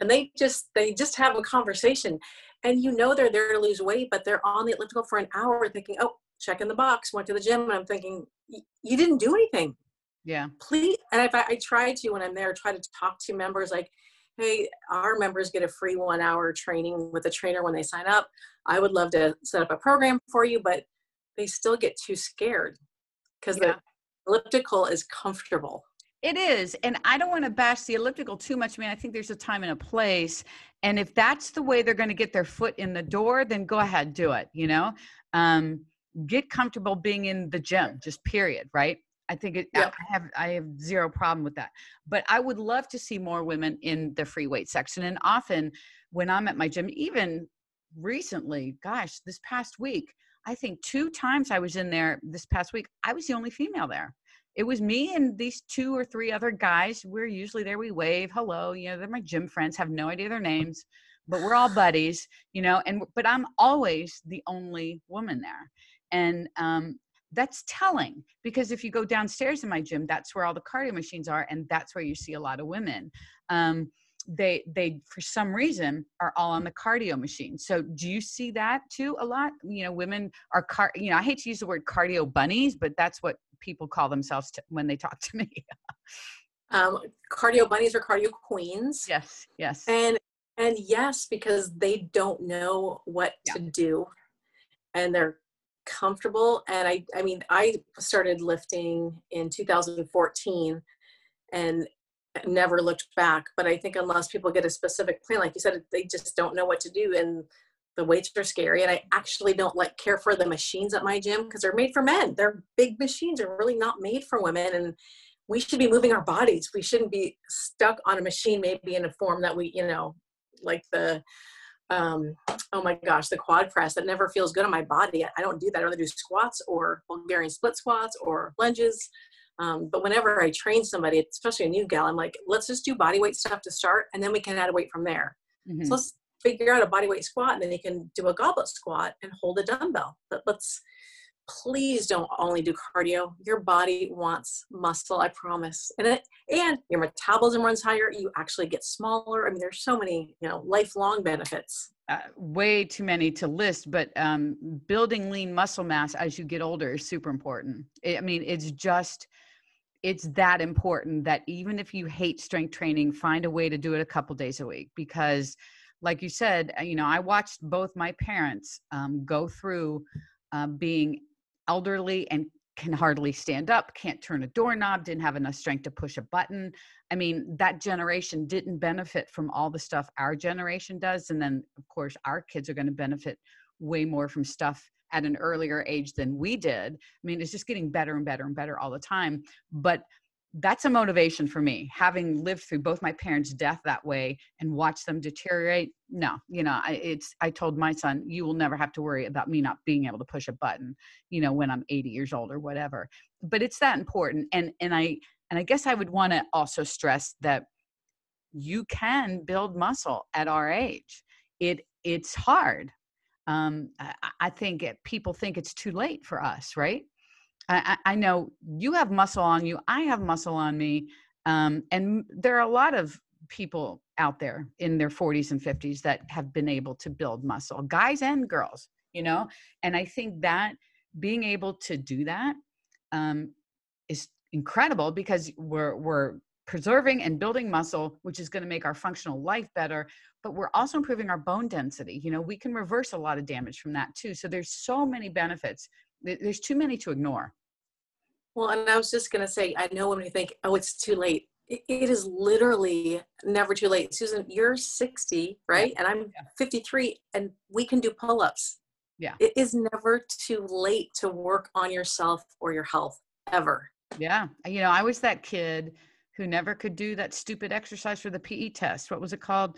and they just they just have a conversation, and you know they're there to lose weight, but they're on the elliptical for an hour thinking, oh, check in the box, went to the gym, and I'm thinking, you didn't do anything. Yeah. Please, and if I, I try to when I'm there, try to talk to members like hey, our members get a free one hour training with a trainer when they sign up. I would love to set up a program for you, but they still get too scared because yeah. the elliptical is comfortable. It is. And I don't want to bash the elliptical too much. I mean, I think there's a time and a place. And if that's the way they're going to get their foot in the door, then go ahead, do it, you know? Um, get comfortable being in the gym, just period, right? I think it, yep. I have I have zero problem with that. But I would love to see more women in the free weight section. And often when I'm at my gym, even recently, gosh, this past week, I think two times I was in there this past week, I was the only female there. It was me and these two or three other guys. We're usually there. We wave, hello. You know, they're my gym friends. Have no idea their names, but we're all buddies. You know, and but I'm always the only woman there and um, that's telling because if you go downstairs in my gym that's where all the cardio machines are and that's where you see a lot of women. Um, they they for some reason are all on the cardio machine. So do you see that too a lot? You know women are car you know i hate to use the word cardio bunnies but that's what people call themselves to, when they talk to me. Um, cardio bunnies or cardio queens. Yes yes. And and yes because they don't know what yeah. to do and they're comfortable and i i mean i started lifting in 2014 and never looked back but i think unless people get a specific plan like you said they just don't know what to do and the weights are scary and i actually don't like care for the machines at my gym because they're made for men. They're big machines they're really not made for women and we should be moving our bodies. We shouldn't be stuck on a machine maybe in a form that we you know like the um, oh my gosh, the quad press that never feels good on my body. I don't do that. I rather do squats or Bulgarian split squats or lunges. Um, but whenever I train somebody, especially a new gal, I'm like, let's just do body weight stuff to start, and then we can add a weight from there. Mm-hmm. So let's figure out a body weight squat, and then you can do a goblet squat and hold a dumbbell. But let's please don't only do cardio. Your body wants muscle, I promise. And it and your metabolism runs higher. You actually get smaller. I mean, there's so many, you know, lifelong benefits. Uh, way too many to list, but um, building lean muscle mass as you get older is super important. I mean, it's just it's that important that even if you hate strength training, find a way to do it a couple days a week because like you said, uh, you know, I watched both my parents um, go through uh, being elderly and can hardly stand up, can't turn a doorknob, didn't have enough strength to push a button. I mean, that generation didn't benefit from all the stuff our generation does. And then, of course, our kids are going to benefit way more from stuff at an earlier age than we did. I mean, it's just getting better and better and better all the time. But that's a motivation for me having lived through both my parents death that way and watch them deteriorate. No you know I, it's i told my son you will never have to worry about me not being able to push a button you know when i'm 80 years old or whatever. But it's that important and and i and i guess i would want to also stress that you can build muscle at our age. It it's hard. Um i, I think it, people think it's too late for us right I, I know you have muscle on you. I have muscle on me. Um, and there are a lot of people out there in their 40s and 50s that have been able to build muscle, guys and girls, you know? And I think that being able to do that um, is incredible because we're, we're preserving and building muscle, which is going to make our functional life better, but we're also improving our bone density. You know, we can reverse a lot of damage from that too. So there's so many benefits there's too many to ignore. Well, and I was just going to say, I know when we think, oh, it's too late, it, is literally never too late. Susan, you're 60, right? And I'm yeah. 53, and we can do pull ups. Yeah. It is never too late to work on yourself or your health, ever. Yeah. You know, I was that kid who never could do that stupid exercise for the PE test. What was it called?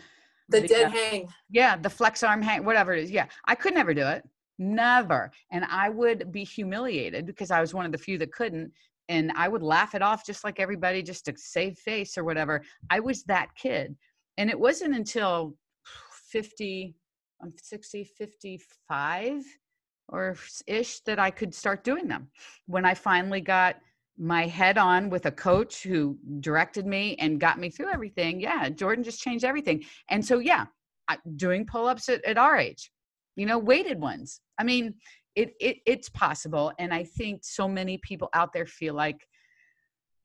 The, the dead uh, hang. Yeah, the flex arm hang, whatever it is. Yeah, I could never do it never. And i would be humiliated because i was one of the few that couldn't and i would laugh it off just like everybody just to save face or whatever. I was that kid. And it wasn't until 50 i'm 60 55 or ish that i could start doing them. When i finally got my head on with a coach who directed me and got me through everything yeah jordan just changed everything. And so yeah doing pull-ups at, at our age you know weighted ones i mean it, it it's possible and i think so many people out there feel like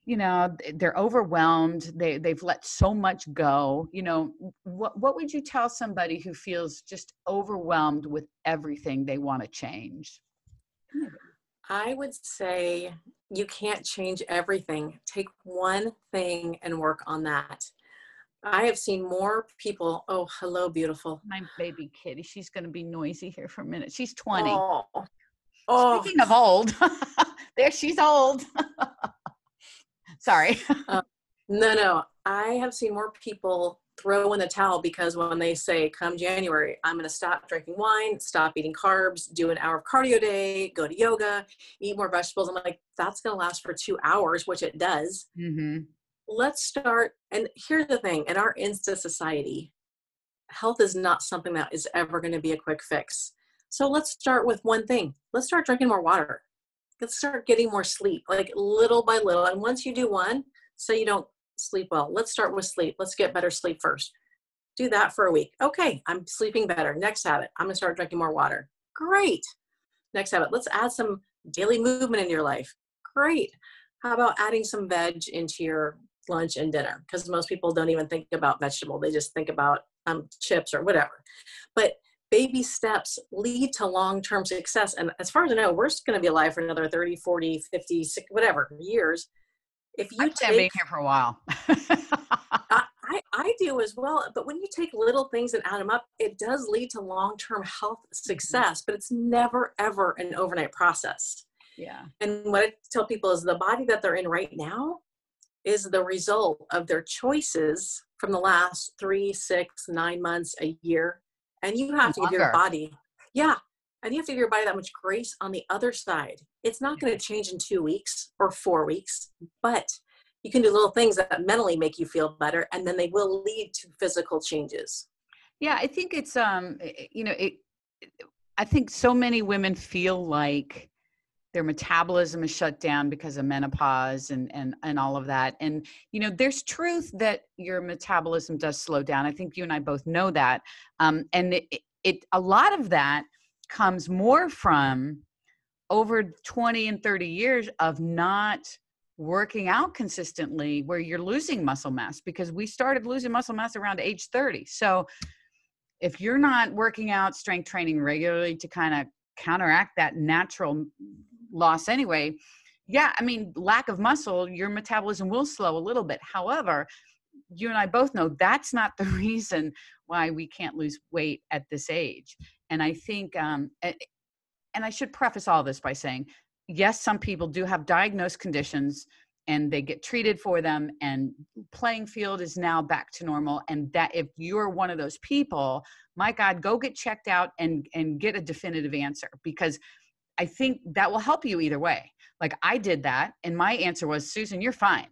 you know they're overwhelmed they they've let so much go you know what what would you tell somebody who feels just overwhelmed with everything they want to change? I would say you can't change everything. Take one thing and work on that I have seen more people. Oh, hello, beautiful. My baby kitty. She's going to be noisy here for a minute. She's 20. Oh. oh. Speaking of old, there she's old. Sorry. Uh, no, no. I have seen more people throw in the towel because when they say, come January, I'm going to stop drinking wine, stop eating carbs, do an hour of cardio day, go to yoga, eat more vegetables. I'm like, that's going to last for two hours, which it does. Mm-hmm let's start. And here's the thing in our Insta society, health is not something that is ever going to be a quick fix. So let's start with one thing. Let's start drinking more water. Let's start getting more sleep, like little by little. And once you do one, say you don't sleep well, let's start with sleep. Let's get better sleep first. Do that for a week. Okay, I'm sleeping better. Next habit, I'm gonna start drinking more water. Great. Next habit, let's add some daily movement in your life. Great. How about adding some veg into your lunch, and dinner because most people don't even think about vegetable. They just think about um, chips or whatever. But baby steps lead to long-term success. And as far as I know, we're going to be alive for another 30, 40, 50, 60, whatever years. If you I take, being here for a while. I, I, I do as well. But when you take little things and add them up, it does lead to long-term health mm-hmm. success, but it's never, ever an overnight process. Yeah. And what I tell people is the body that they're in right now is the result of their choices from the last three, six, nine months, a year. And you have to give your body, yeah, and you have to give your body that much grace on the other side. It's not going to change in two weeks or four weeks, but you can do little things that mentally make you feel better, and then they will lead to physical changes. Yeah, I think it's um, you know, it. I think so many women feel like their metabolism is shut down because of menopause and and and all of that. And you know there's truth that your metabolism does slow down. I think you and i both know that. Um, and it, it a lot of that comes more from over 20 and 30 years of not working out consistently where you're losing muscle mass because we started losing muscle mass around age 30 so if you're not working out strength training regularly to kind of counteract that natural loss anyway yeah i mean lack of muscle your metabolism will slow a little bit. However you and i both know that's not the reason why we can't lose weight at this age. And i think um and i should preface all this by saying yes some people do have diagnosed conditions and they get treated for them and playing field is now back to normal. And that if you're one of those people my god go get checked out and and get a definitive answer because I think that will help you either way. Like I did that, and my answer was, Susan, you're fine.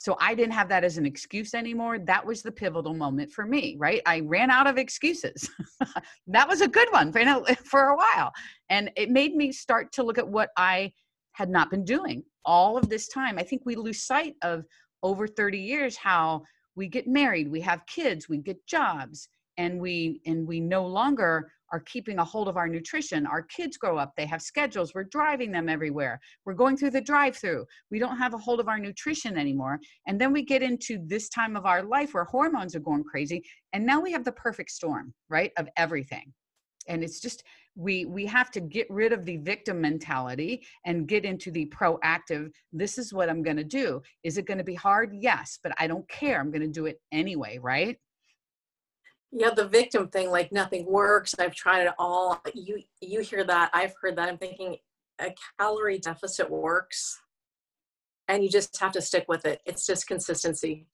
So I didn't have that as an excuse anymore. That was the pivotal moment for me, right? I ran out of excuses. that was a good one for, for a while. And it made me start to look at what I had not been doing all of this time. I think we lose sight of over 30 years how we get married, we have kids, we get jobs, and we and we no longer are keeping a hold of our nutrition. Our kids grow up, they have schedules, we're driving them everywhere. We're going through the drive through. We don't have a hold of our nutrition anymore. And then we get into this time of our life where hormones are going crazy. And now we have the perfect storm, right, of everything. And it's just, we we have to get rid of the victim mentality and get into the proactive this is what i'm going to do is it going to be hard yes but i don't care i'm going to do it anyway right yeah the victim thing like nothing works. I've tried it all. You you hear that i've heard that. I'm thinking a calorie deficit works and you just have to stick with it. It's just consistency.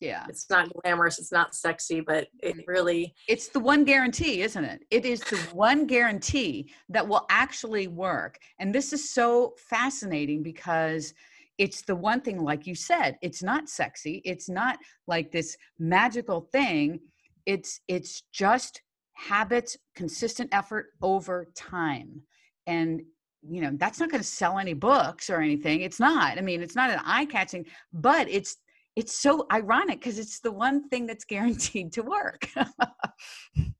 Yeah. It's not glamorous it's not sexy but it really it's the one guarantee isn't it? It is the one guarantee that will actually work. And this is so fascinating because it's the one thing like you said it's not sexy. It's not like this magical thing it's it's just habits consistent effort over time. And you know that's not going to sell any books or anything. It's not. I mean it's not an eye catching but it's it's so ironic because it's the one thing that's guaranteed to work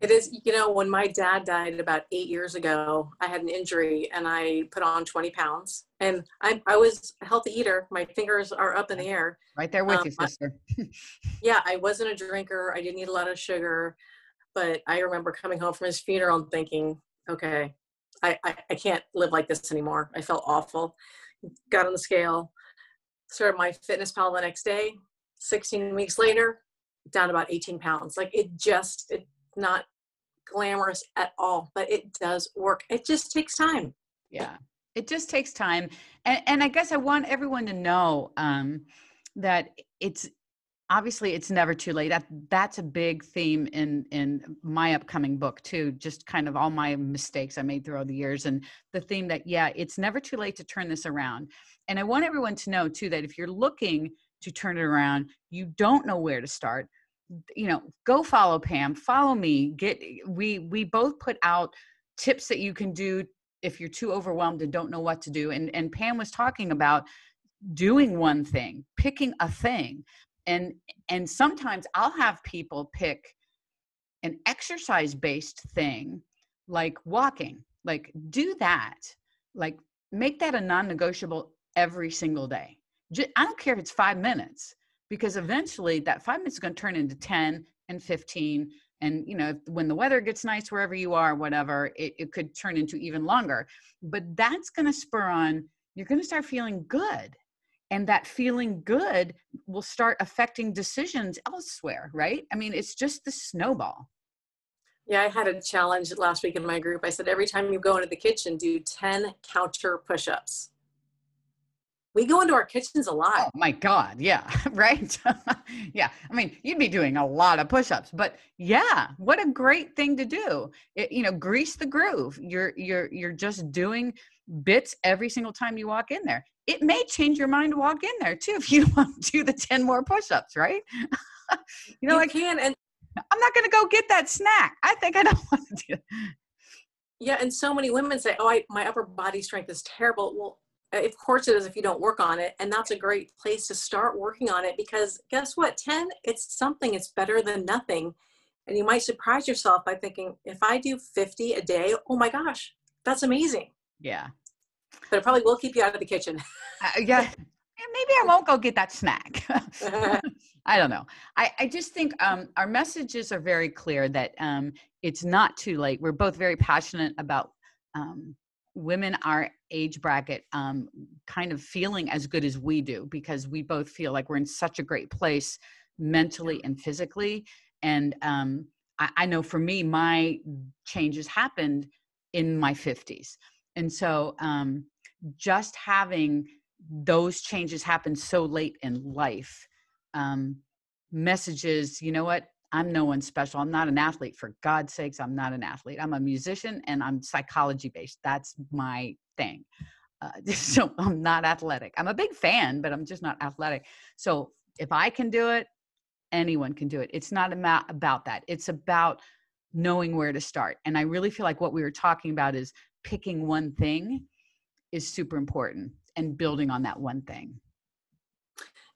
It is, you know, when my dad died about eight years ago, I had an injury and I put on 20 pounds. And I, I was a healthy eater. My fingers are up in the air. Right there with um, you, sister. yeah, I wasn't a drinker. I didn't eat a lot of sugar. But I remember coming home from his funeral and thinking, okay, I, I, I can't live like this anymore. I felt awful. Got on the scale, started MyFitnessPal the next day. 16 weeks later, down about 18 pounds. Like it just, it not glamorous at all, but it does work. It just takes time. Yeah, it just takes time. And, and I guess I want everyone to know um, that it's obviously it's never too late that that's a big theme in in my upcoming book too just kind of all my mistakes i made throughout the years and the theme that yeah it's never too late to turn this around and i want everyone to know too that if you're looking to turn it around you don't know where to start you know go follow pam follow me get eh, we we both put out tips that you can do if you're too overwhelmed and don't know what to do and and pam was talking about doing one thing picking a thing and and sometimes i'll have people pick an exercise based thing like walking like do that like make that a non-negotiable every single day. I don't care if it's five minutes because eventually that five minutes is going to turn into 10 and 15 and you know when the weather gets nice wherever you are whatever it, it could turn into even longer. But that's going to spur on you're going to start feeling good. And that feeling good will start affecting decisions elsewhere right? I mean it's just the snowball. Yeah i had a challenge last week in my group. I said every time you go into the kitchen do 10 counter push-ups we go into our kitchens a lot. Oh my God. Yeah. Right. yeah. I mean, you'd be doing a lot of push-ups, but yeah, what a great thing to do. It, you know, grease the groove. You're, you're, you're just doing bits every single time you walk in there. It may change your mind to walk in there too if you want to do the 10 more push-ups, right? you know, you like can and I'm not going to go get that snack. I think I don't want to do Yeah, and so many women say, "Oh, I, my upper body strength is terrible." Well, of course it is if you don't work on it, and that's a great place to start working on it because guess what? Ten, it's something. It's better than nothing, and you might surprise yourself by thinking, "If I do fifty a day, oh my gosh, that's amazing." Yeah, but it probably will keep you out of the kitchen. uh, yeah, maybe I won't go get that snack. I don't know. I, I just think um, our messages are very clear that um, it's not too late. We're both very passionate about um, women our age bracket um, kind of feeling as good as we do because we both feel like we're in such a great place mentally and physically. And um, I, I know for me, my changes happened in my 50s. And so um, just having those changes happen so late in life um, messages you know what? I'm no one special. I'm not an athlete for god's sakes i'm not an athlete. I'm a musician and i'm psychology based that's my thing uh, so i'm not athletic i'm a big fan but i'm just not athletic so if i can do it anyone can do it it's not about, about that it's about knowing where to start and i really feel like what we were talking about is picking one thing is super important and building on that one thing.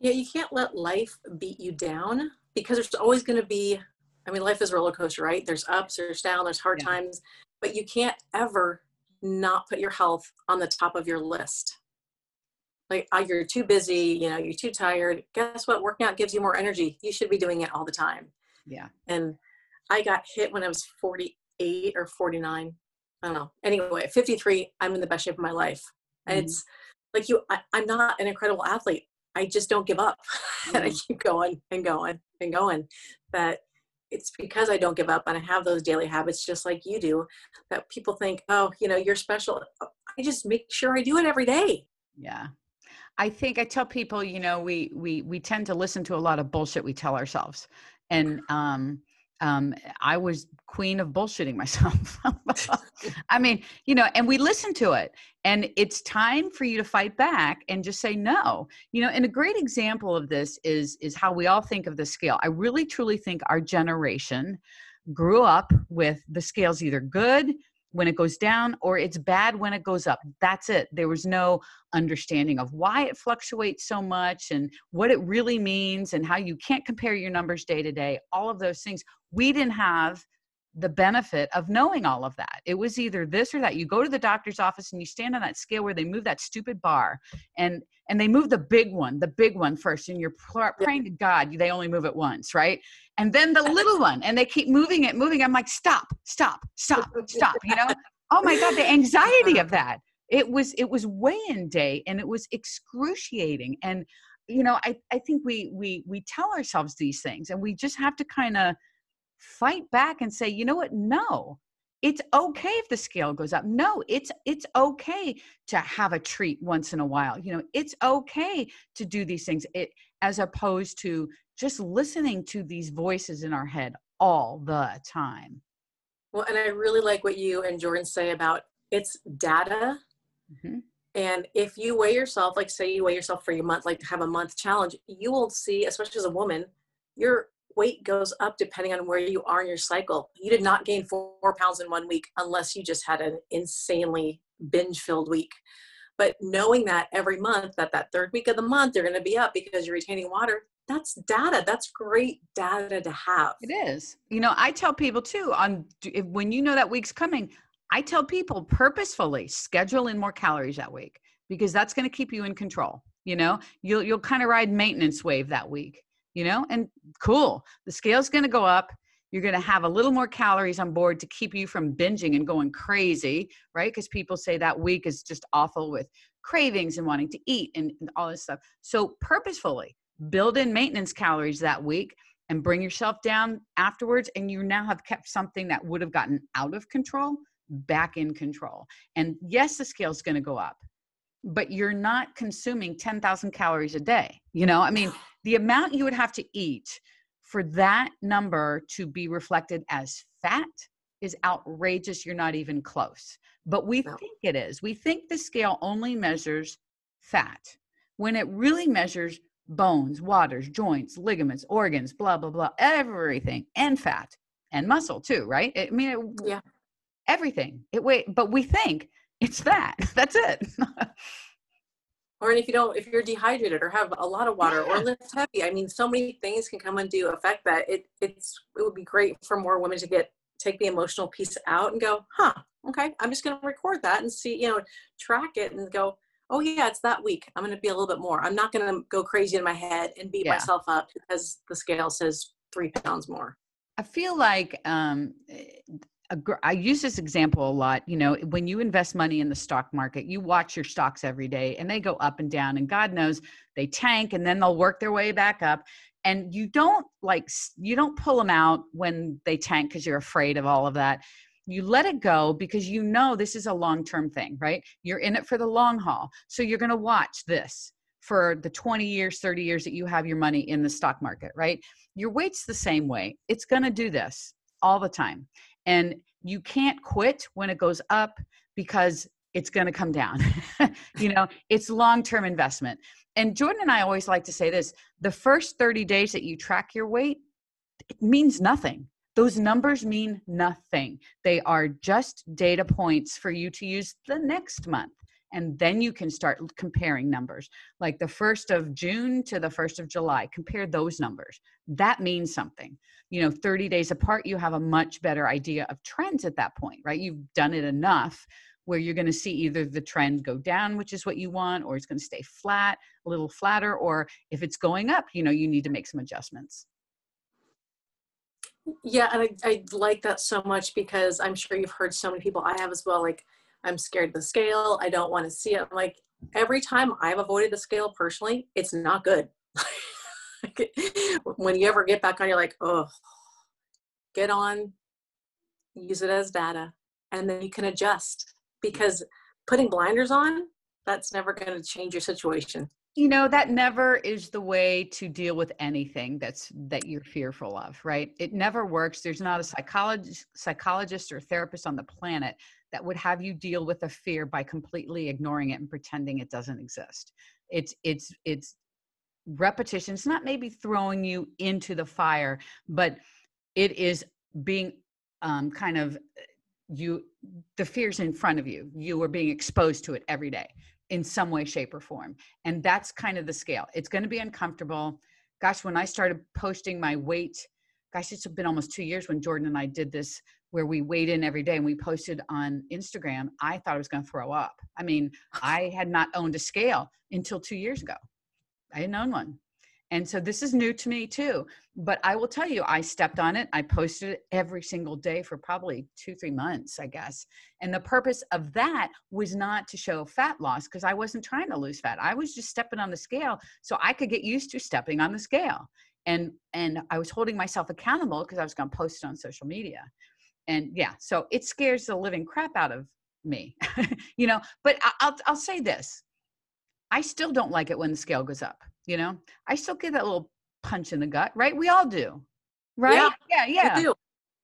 Yeah, you can't let life beat you down because there's always going to be, I mean, life is a roller coaster, right? There's ups, there's downs, there's hard yeah. times, but you can't ever not put your health on the top of your list. Like, oh, you're too busy, you know, you're too tired. Guess what? Working out gives you more energy. You should be doing it all the time. Yeah. And I got hit when I was 48 or 49. I don't know. Anyway, 53, I'm in the best shape of my life. Mm-hmm. it's like you I, am not an incredible athlete i just don't give up mm. and i mm. keep going and going and going but it's because i don't give up and i have those daily habits just like you do that people think oh you know you're special. I just make sure i do it every day. Yeah. I think i tell people you know we we we tend to listen to a lot of bullshit we tell ourselves. And um um, I was queen of bullshitting myself. I mean, you know, and we listen to it, and it's time for you to fight back and just say no. You know, and a great example of this is is how we all think of the scale. I really truly think our generation grew up with the scales either good when it goes down or it's bad when it goes up. That's it. There was no understanding of why it fluctuates so much and what it really means and how you can't compare your numbers day to day. All of those things. We didn't have the benefit of knowing all of that. It was either this or that. You go to the doctor's office and you stand on that scale where they move that stupid bar and and they move the big one, the big one first and you're praying to God they only move it once, right? And then the little one and they keep moving it, moving. I'm like, "Stop, stop, stop, stop," you know? Oh my god, the anxiety of that. It was it was weigh-in day and it was excruciating and you know, I I think we we we tell ourselves these things and we just have to kind of fight back and say, you know what? No, it's okay if the scale goes up. No, it's it's okay to have a treat once in a while. You know, it's okay to do these things. It as opposed to just listening to these voices in our head all the time. Well, and I really like what you and Jordan say about it's data. Mm-hmm. And if you weigh yourself, like say you weigh yourself for your month, like have a month challenge, you will see, especially as a woman, you're weight goes up depending on where you are in your cycle. You did not gain four, pounds in one week unless you just had an insanely binge filled week. But knowing that every month, that that third week of the month, you're going to be up because you're retaining water, that's data. That's great data to have. It is. You know, I tell people too on when you know that week's coming, I tell people purposefully schedule in more calories that week because that's going to keep you in control. You know, you'll you'll kind of ride maintenance wave that week you know, and cool. The scale's going to go up. You're going to have a little more calories on board to keep you from binging and going crazy, right? Because people say that week is just awful with cravings and wanting to eat and, and all this stuff. So, purposefully build in maintenance calories that week and bring yourself down afterwards. And you now have kept something that would have gotten out of control back in control. And yes, the scale's going to go up, but you're not consuming 10,000 calories a day. You know, I mean, the amount you would have to eat for that number to be reflected as fat is outrageous. You're not even close. But we no. think it is. We think the scale only measures fat when it really measures bones, waters, joints, ligaments, organs, blah, blah, blah, everything, and fat and muscle too, right? I mean, it, yeah. everything. It wait, but we think it's that. That's it. or if you don't if you're dehydrated or have a lot of water or lift heavy i mean so many things can come and do affect that it it's it would be great for more women to get take the emotional piece out and go huh okay i'm just going to record that and see you know track it and go oh yeah it's that week i'm going to be a little bit more i'm not going to go crazy in my head and beat yeah. myself up because the scale says three pounds more i feel like um I use this example a lot. You know, when you invest money in the stock market, you watch your stocks every day and they go up and down, and God knows they tank and then they'll work their way back up. And you don't like, you don't pull them out when they tank because you're afraid of all of that. You let it go because you know this is a long term thing, right? You're in it for the long haul. So you're going to watch this for the 20 years, 30 years that you have your money in the stock market, right? Your weight's the same way. It's going to do this all the time. And you can't quit when it goes up because it's going to come down. you know, it's long term investment. And Jordan and I always like to say this the first 30 days that you track your weight, it means nothing. Those numbers mean nothing. They are just data points for you to use the next month. And then you can start comparing numbers like the 1st of June to the 1st of July. Compare those numbers. That means something you know 30 days apart you have a much better idea of trends at that point right you've done it enough where you're going to see either the trend go down which is what you want or it's going to stay flat a little flatter or if it's going up you know you need to make some adjustments yeah and I, I like that so much because i'm sure you've heard so many people i have as well like i'm scared of the scale i don't want to see it I'm like every time i've avoided the scale personally it's not good when you ever get back on, you're like, oh, get on, use it as data, and then you can adjust because putting blinders on, that's never going to change your situation. You know, that never is the way to deal with anything that's that you're fearful of, right? It never works. There's not a psychologist psychologist or therapist on the planet that would have you deal with a fear by completely ignoring it and pretending it doesn't exist. It's it's it's repetition. It's not maybe throwing you into the fire but it is being um, kind of you the fears in front of you. You are being exposed to it every day in some way shape or form. And that's kind of the scale. It's going to be uncomfortable. Gosh when i started posting my weight gosh it's been almost two years when jordan and i did this where we weighed in every day and we posted on instagram i thought i was going to throw up i mean i had not owned a scale until two years ago I hadn't known one. And so this is new to me too. But I will tell you, I stepped on it. I posted it every single day for probably two, three months, I guess. And the purpose of that was not to show fat loss because I wasn't trying to lose fat. I was just stepping on the scale so I could get used to stepping on the scale. And and I was holding myself accountable because I was going to post it on social media. And yeah, so it scares the living crap out of me, you know. But I'll I'll say this: I still don't like it when the scale goes up. You know, I still get that little punch in the gut, right? We all do, right? Yeah, yeah. yeah. We,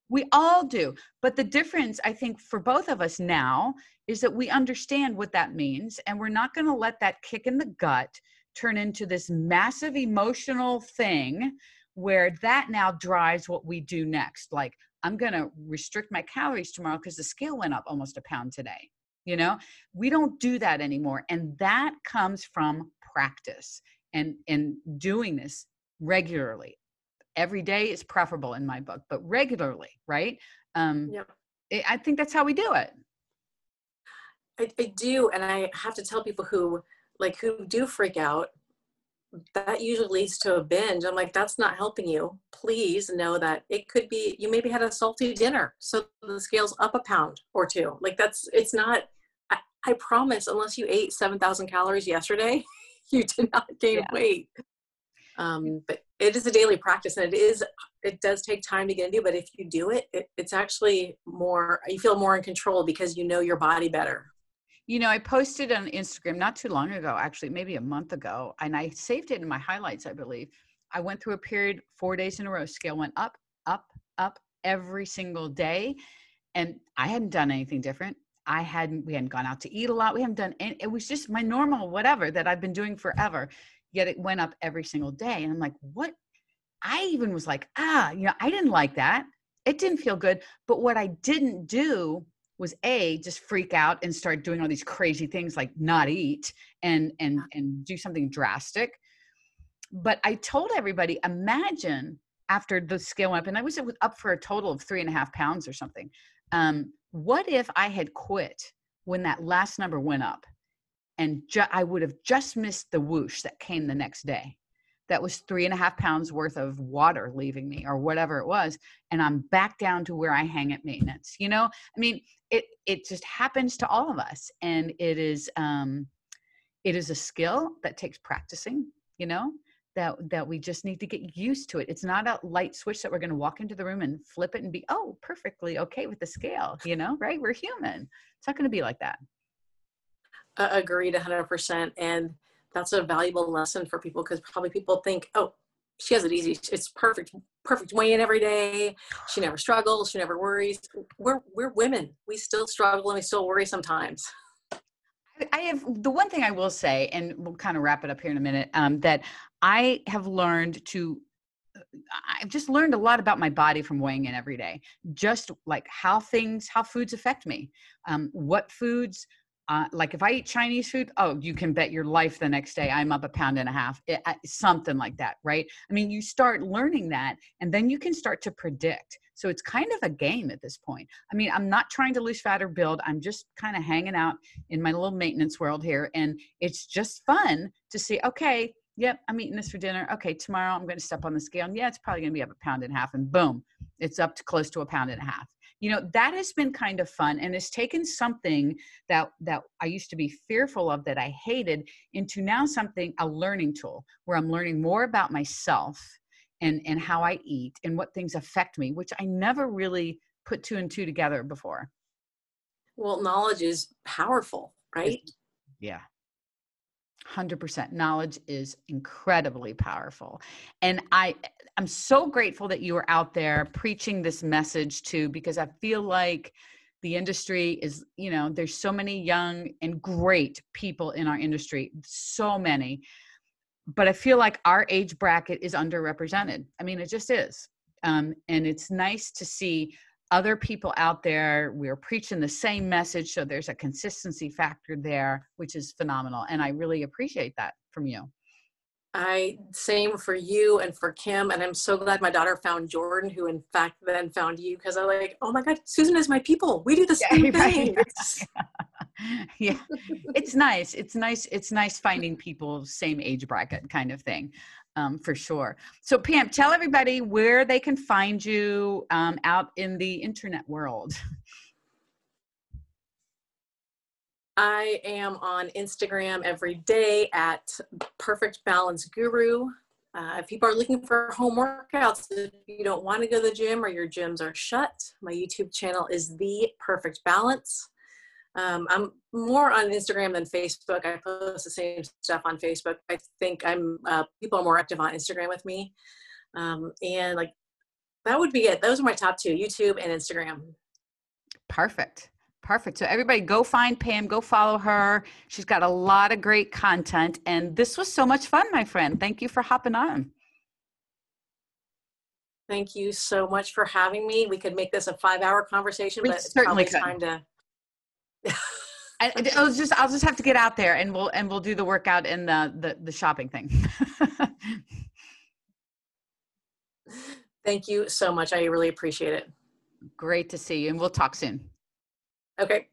we all do. But the difference, I think, for both of us now is that we understand what that means, and we're not going to let that kick in the gut turn into this massive emotional thing where that now drives what we do next. Like, I'm going to restrict my calories tomorrow because the scale went up almost a pound today you know we don't do that anymore and that comes from practice and and doing this regularly every day is preferable in my book but regularly right um yeah. i think that's how we do it I, I do and i have to tell people who like who do freak out that usually leads to a binge. I'm like, that's not helping you. Please know that it could be you maybe had a salty dinner, so the scale's up a pound or two. Like that's it's not I promise, unless you ate 7,000 calories yesterday, you did not gain yeah. weight. Um, but it is a daily practice and it is, it does take time to get into, but if you do it, it, it's actually more, you feel more in control because you know your body better. You know, I posted on Instagram not too long ago, actually, maybe a month ago, and I saved it in my highlights, I believe. I went through a period, four days in a row, scale went up, up, up every single day. And I hadn't done anything different. I hadn't, we hadn't gone out to eat a lot. We haven't done, any, it was just my normal whatever that I've been doing forever. Yet it went up every single day. And I'm like, what? I even was like, ah, you know, I didn't like that. It didn't feel good. But what I didn't do was a just freak out and start doing all these crazy things like not eat and and and do something drastic. But i told everybody imagine after the scale went up and i was up for a total of three and a half pounds or something um, what if i had quit when that last number went up and ju- i would have just missed the whoosh that came the next day that was three and a half pounds worth of water leaving me or whatever it was and i'm back down to where i hang at maintenance you know? I mean it it just happens to all of us and it is um it is a skill that takes practicing you know that that we just need to get used to it. It's not a light switch that we're going to walk into the room and flip it and be oh perfectly okay with the scale you know right? We're human. It's not going to be like that. Uh, agreed 100% and that's a valuable lesson for people because probably people think, oh, she has it easy. It's perfect, perfect weigh in every day. She never struggles. She never worries. We're we're women. We still struggle and we still worry sometimes. I have the one thing I will say, and we'll kind of wrap it up here in a minute. Um, that I have learned to. I've just learned a lot about my body from weighing in every day. Just like how things, how foods affect me, um, what foods uh, like if I eat Chinese food, oh, you can bet your life the next day I'm up a pound and a half, it, uh, something like that, right? I mean, you start learning that, and then you can start to predict. So it's kind of a game at this point. I mean, I'm not trying to lose fat or build. I'm just kind of hanging out in my little maintenance world here, and it's just fun to see. Okay, yep, I'm eating this for dinner. Okay, tomorrow I'm going to step on the scale. And yeah, it's probably going to be up a pound and a half, and boom, it's up to close to a pound and a half you know that has been kind of fun and it's taken something that that i used to be fearful of that i hated into now something a learning tool where i'm learning more about myself and and how i eat and what things affect me which i never really put two and two together before. Well knowledge is powerful right? Yeah. 100% knowledge is incredibly powerful. And i i'm so grateful that you are out there preaching this message too because i feel like the industry is you know there's so many young and great people in our industry so many but i feel like our age bracket is underrepresented. I mean it just is. Um, and it's nice to see other people out there we're preaching the same message so there's a consistency factor there which is phenomenal and i really appreciate that from you i same for you and for kim and i'm so glad my daughter found jordan who in fact then found you because i'm like oh my god susan is my people we do the same yeah, thing right. yeah it's nice it's nice it's nice finding people same age bracket kind of thing um, for sure. So, Pam, tell everybody where they can find you um, out in the internet world. I am on Instagram every day at Perfect Balance Guru. Uh, if people are looking for home workouts, if you don't want to go to the gym or your gyms are shut, my YouTube channel is The Perfect Balance. Um, I'm more on Instagram than Facebook. I post the same stuff on Facebook. I think I'm uh, people are more active on Instagram with me, um, and like that would be it. Those are my top two: YouTube and Instagram. Perfect. Perfect. So everybody go find Pam, go follow her. She's got a lot of great content. And this was so much fun, my friend. Thank you for hopping on. Thank you so much for having me. We could make this a five hour conversation, we but it's probably could. time to I, will just I'll just have to get out there and we'll and we'll do the workout and the the, the shopping thing. Thank you so much. I really appreciate it. Great to see you, and we'll talk soon. Okay.